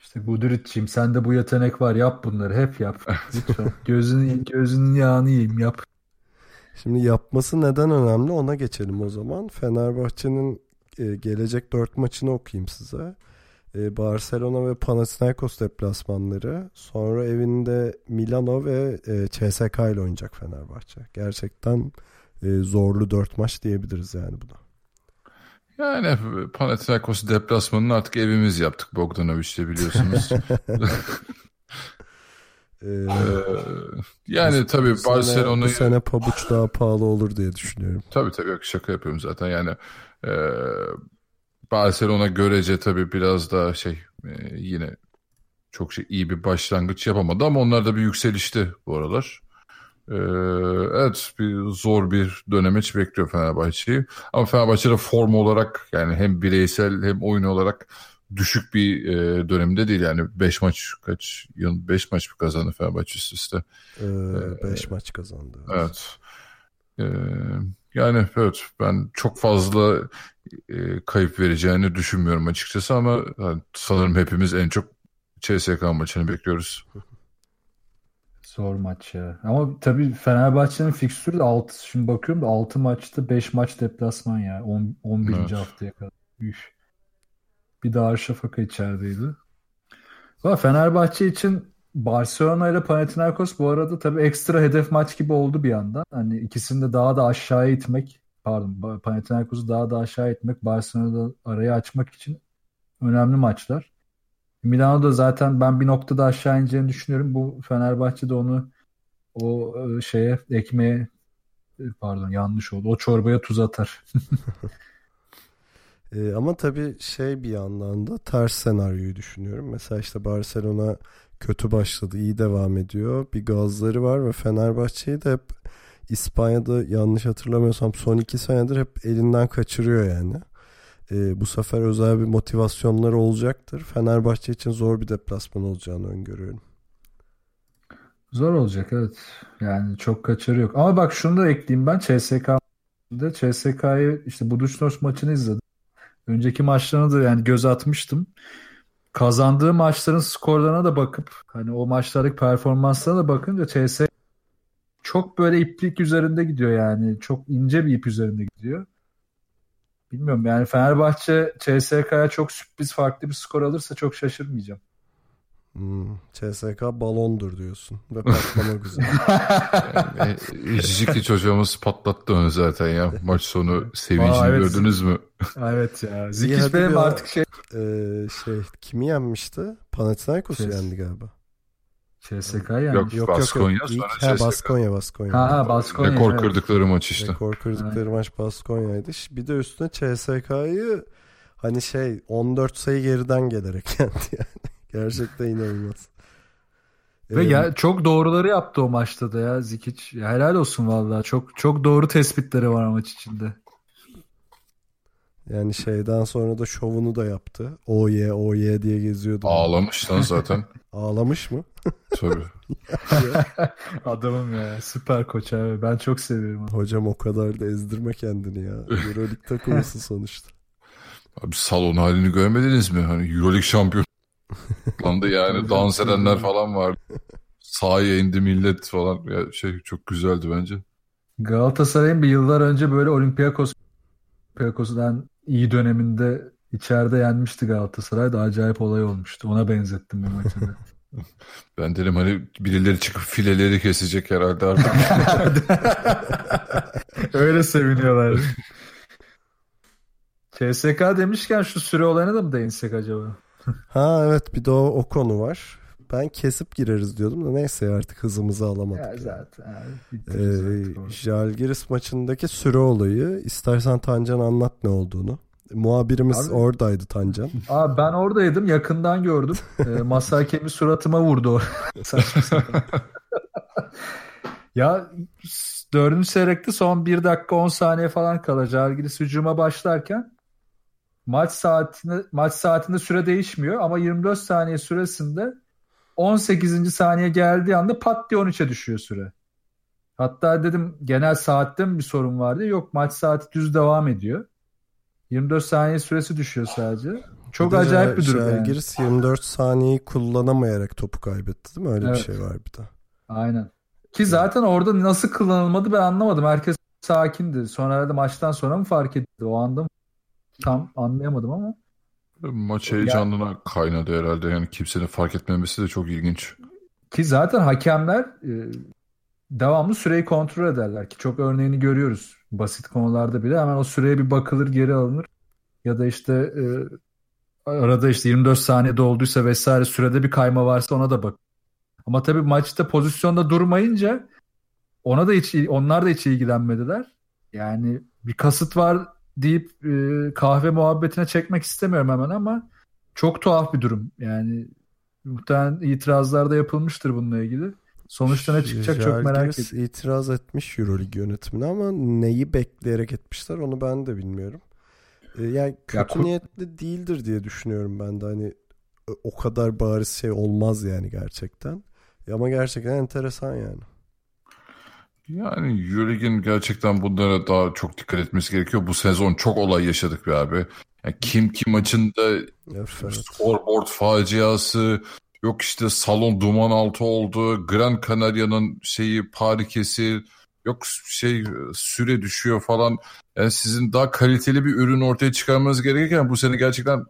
İşte Guduric'ciğim sende bu yetenek var yap bunları hep yap. [laughs] Lütfen. gözünün, gözünün yağını yiyeyim yap. Şimdi yapması neden önemli ona geçelim o zaman. Fenerbahçe'nin e, gelecek dört maçını okuyayım size. E, Barcelona ve Panathinaikos deplasmanları. Sonra evinde Milano ve e, CSK ile oynayacak Fenerbahçe. Gerçekten e, zorlu dört maç diyebiliriz yani buna. Yani Panathinaikos deplasmanını artık evimiz yaptık Bogdanovic'le biliyorsunuz. [laughs] [laughs] ee, yani tabii Barcelona'yı... Bu sene pabuç daha pahalı olur diye düşünüyorum. Tabii tabii şaka yapıyorum zaten yani e, Barcelona görece tabii biraz daha şey e, yine çok şey iyi bir başlangıç yapamadı ama onlar da bir yükselişti bu aralar. Ee, evet bir zor bir dönemeç bekliyor Fenerbahçe'yi. Ama Fenerbahçe'de form olarak yani hem bireysel hem oyun olarak düşük bir e, dönemde değil. Yani 5 maç kaç yıl 5 maç mı kazandı Fenerbahçe üst üste? 5 ee, ee, maç kazandı. Evet. Ee, yani evet ben çok fazla e, kayıp vereceğini düşünmüyorum açıkçası ama yani, sanırım hepimiz en çok CSK maçını bekliyoruz. Zor maç ya. Ama tabii Fenerbahçe'nin fikstürü de 6. Şimdi bakıyorum da 6 maçta 5 maç deplasman ya. 10, 11. Evet. haftaya kadar. Üf. Bir daha Arşafaka içerideydi. Ama Fenerbahçe için Barcelona ile Panathinaikos bu arada tabii ekstra hedef maç gibi oldu bir yandan. Hani ikisini de daha da aşağıya itmek pardon Panathinaikos'u daha da aşağı itmek Barcelona'da arayı açmak için önemli maçlar. Milano'da zaten ben bir noktada aşağı ineceğini düşünüyorum. Bu Fenerbahçe'de onu o e, şeye ekmeğe e, pardon yanlış oldu. O çorbaya tuz atar. [laughs] e, ama tabii şey bir yandan da ters senaryoyu düşünüyorum. Mesela işte Barcelona kötü başladı, iyi devam ediyor. Bir gazları var ve Fenerbahçe'yi de hep İspanya'da yanlış hatırlamıyorsam son iki senedir hep elinden kaçırıyor yani e, bu sefer özel bir motivasyonları olacaktır. Fenerbahçe için zor bir deplasman olacağını öngörüyorum. Zor olacak evet. Yani çok kaçarı yok. Ama bak şunu da ekleyeyim ben. CSK'da CSK'yı işte Budućnost maçını izledim. Önceki maçlarına da yani göz atmıştım. Kazandığı maçların skorlarına da bakıp hani o maçlardaki performanslarına da bakınca CS çok böyle iplik üzerinde gidiyor yani. Çok ince bir ip üzerinde gidiyor bilmiyorum yani Fenerbahçe CSK'ya çok sürpriz farklı bir skor alırsa çok şaşırmayacağım. Hmm, CSK balondur diyorsun ve patlama [laughs] güzel. E, Jiki çocuğumuz patlattı onu zaten ya. Maç sonu sevincini Aa, evet. gördünüz mü? [laughs] evet ya. Zikic benim artık şey Ee, şey kimi yenmişti? Panathinaikos'u Kes- yendi galiba. CSK yani. Yok. Yok Baskonya, yok yok. sonra ha, Baskonya Baskonya. Ha ha Baskonya. Rekor evet. kırdıkları maç işte. Rekor kırdıkları maç Baskonya'ydı. Bir de üstüne CSK'yı hani şey 14 sayı geriden gelerek [laughs] yendi yani. Gerçekten inanılmaz. Ve Ee, ya çok doğruları yaptı o maçta da ya Zikic. Ya helal olsun vallahi. Çok çok doğru tespitleri var maç içinde. Yani şeyden sonra da şovunu da yaptı. Oye oye diye geziyordu. Ağlamış lan zaten. [laughs] Ağlamış mı? [laughs] Tabii. [laughs] Adamım ya. Süper koç abi. Ben çok seviyorum. onu. Hocam o kadar da ezdirme kendini ya. Euroleague takımısın sonuçta. Abi salon halini görmediniz mi? Hani Euroleague şampiyon. Landı yani dans edenler falan vardı. Sahaya indi millet falan. Ya şey çok güzeldi bence. Galatasaray'ın bir yıllar önce böyle Olympiakos Olympiakos'un iyi döneminde içeride yenmişti Galatasaray da acayip olay olmuştu. Ona benzettim bu maçı da. [laughs] Ben dedim hani birileri çıkıp fileleri kesecek herhalde artık. [laughs] Öyle seviniyorlar. [laughs] CSK demişken şu süre olayına da mı değinsek acaba? [laughs] Ha evet bir de o, o konu var. Ben kesip gireriz diyordum da neyse artık hızımızı alamadık. Ya yani. zaten abi. Ee. Jalgiris maçındaki süre olayı. İstersen Tancan anlat ne olduğunu. Muhabirimiz Abi- oradaydı Tancan. [laughs] Abi ben oradaydım yakından gördüm. [laughs] Ee, Masakemi suratıma vurdu ya dördüncü çeyrekte son 1 dakika 10 saniye falan kala Jalgiris hücuma başlarken maç saatinde maç saatinde süre değişmiyor ama 24 saniye süresinde 18. saniye geldiği anda pat diye 13'e düşüyor süre. Hatta dedim genel saatte mi bir sorun vardı? Yok maç saati düz devam ediyor. 24 saniye süresi düşüyor sadece. Çok Bir acayip bir durum yani. Jalgiris 24 saniyeyi kullanamayarak topu kaybetti değil mi? Öyle Evet. bir şey var bir de. Aynen. Ki zaten orada nasıl kullanılmadı ben anlamadım. Herkes sakindi. Sonra herhalde maçtan sonra mı fark etti? O anda mı? Tam anlayamadım ama. Maç heyecanına kaynadı herhalde. Yani kimsenin fark etmemesi de çok ilginç. Ki zaten hakemler e, devamlı süreyi kontrol ederler ki çok örneğini görüyoruz. Basit konularda bile hemen o süreye bir bakılır geri alınır. Ya da işte e, arada işte 24 saniye dolduysa vesaire sürede bir kayma varsa ona da bak. Ama tabii maçta pozisyonda durmayınca ona da hiç onlar da hiç ilgilenmediler. Yani bir kasıt var deyip e, kahve muhabbetine çekmek istemiyorum hemen ama çok tuhaf bir durum. Yani muhtemelen itirazlar da yapılmıştır bununla ilgili. Sonuçta ne çıkacak çok merak ediyorum. itiraz etmiş Euroleague yönetimine ama neyi bekleyerek etmişler onu ben de bilmiyorum. Ee, yani kötü ku- niyetli değildir diye düşünüyorum ben de hani o- o kadar bariz şey olmaz yani gerçekten. Ama gerçekten enteresan yani. Yani Euroleague'in gerçekten bunlara daha çok dikkat etmesi gerekiyor. Bu sezon çok olay yaşadık be abi. Yani kim kim maçında evet. scoreboard faciası, yok işte salon duman altı oldu, Gran Canaria'nın şeyi parikesi, yok şey süre düşüyor falan. Yani sizin daha kaliteli bir ürün ortaya çıkarmanız gerekirken bu sene gerçekten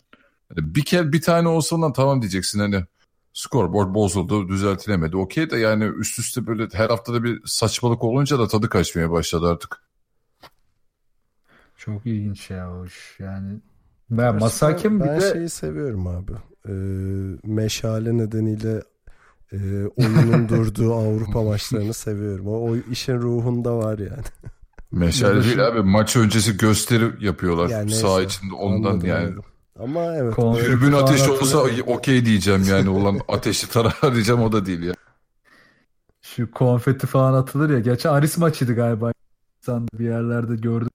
hani bir kere bir tane olsa tamam diyeceksin hani scoreboard bozuldu düzeltilemedi. Okey de yani üst üste böyle her haftada bir saçmalık olunca da tadı kaçmaya başladı artık. Çok ilginç ya iş. Yani ben Masakim bir ben de şeyi seviyorum abi. Ee, meşale nedeniyle e, oyunun durduğu Avrupa maçlarını seviyorum. O, o işin ruhunda var yani. Meşale değil abi maç öncesi gösteri yapıyorlar Yani saha neyse, içinde ondan Anladım, yani. anladım. Ama evet. Ateşi hatırlıyorum. olsa okey diyeceğim yani ulan [laughs] ateşli taraftar diyeceğim o da değil ya. şu konfeti falan atılır ya. Geçen Aris maçıydı galiba. Sen bir yerlerde gördünüz.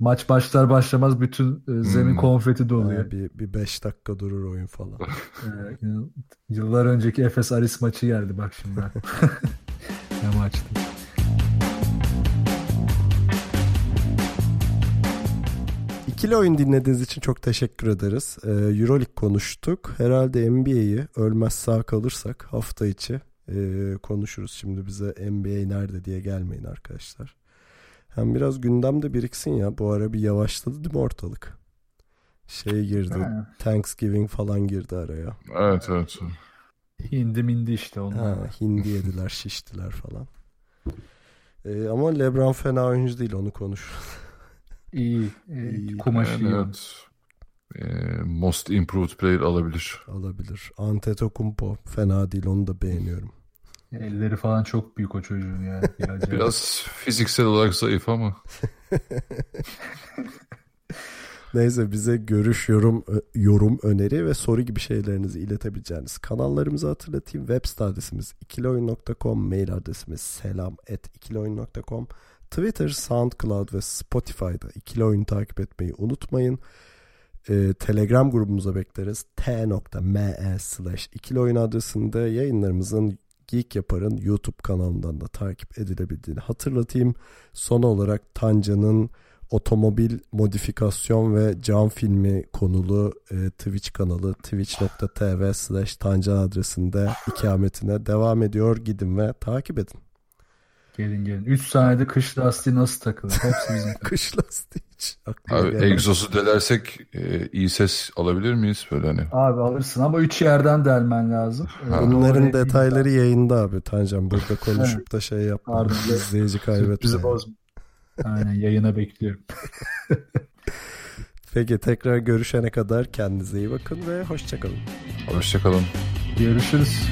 Maç başlar başlamaz bütün e, zemin Hmm. konfeti doluyor. Ha, bir, bir beş dakika durur oyun falan. [laughs] Ee, yıllar önceki Efes Aris maçı geldi bak şimdi. [laughs] ne maçtı? İkili oyun dinlediğiniz için çok teşekkür ederiz. Ee, Euroleague konuştuk. Herhalde NBA'yi ölmez sağ kalırsak hafta içi e, konuşuruz. Şimdi bize NBA nerede diye gelmeyin arkadaşlar. Hem biraz gündemde biriksin ya. Bu ara bir yavaşladı değil mi ortalık? Şey girdi. Ha. Thanksgiving falan girdi araya. Evet evet. Hindi mindi işte onlar. Ha, hindi yediler, [laughs] şiştiler falan. Ee, ama LeBron fena oyuncu değil onu konuş. [laughs] İyi. e, İyi. kumaşı Yani iyi. evet. Ee, most improved player alabilir. Alabilir. Antetokounmpo fena değil onu da beğeniyorum. Elleri falan çok büyük o çocuğun yani. [laughs] Biraz fiziksel olarak zayıf ama [laughs] Neyse bize görüş, yorum, yorum, öneri ve soru gibi şeylerinizi iletebileceğiniz kanallarımızı hatırlatayım. Web site adresimiz ikiloyun.com, mail adresimiz selam at ikiloyun.com, Twitter, SoundCloud ve Spotify'da ikili oyunu takip etmeyi unutmayın. Ee, Telegram grubumuza bekleriz. t.me slash ikili oyun adresinde yayınlarımızın Geek Yapar'ın YouTube kanalından da takip edilebildiğini hatırlatayım. Son olarak Tanca'nın otomobil modifikasyon ve cam filmi konulu e, Twitch kanalı twitch.tv slash tancan adresinde ikametine devam ediyor. Gidin ve takip edin. Gelin gelin. 3 saniyede kış lastiği nasıl takılır? Hepsi bizim. [laughs] Kış lastiği hiç abi gelmedi. egzozu delersek e, iyi ses alabilir miyiz böyle hani? Abi alırsın ama 3 yerden delmen lazım. Ha. Bunların detayları yayında abi Tancan. Burada [laughs] konuşup da şey yapma. Pardon. İzleyici kaybetme. Sürprizi bozma. Aynen yayına bekliyorum. [laughs] Peki tekrar görüşene kadar kendinize iyi bakın ve hoşçakalın. Hoşçakalın. Görüşürüz.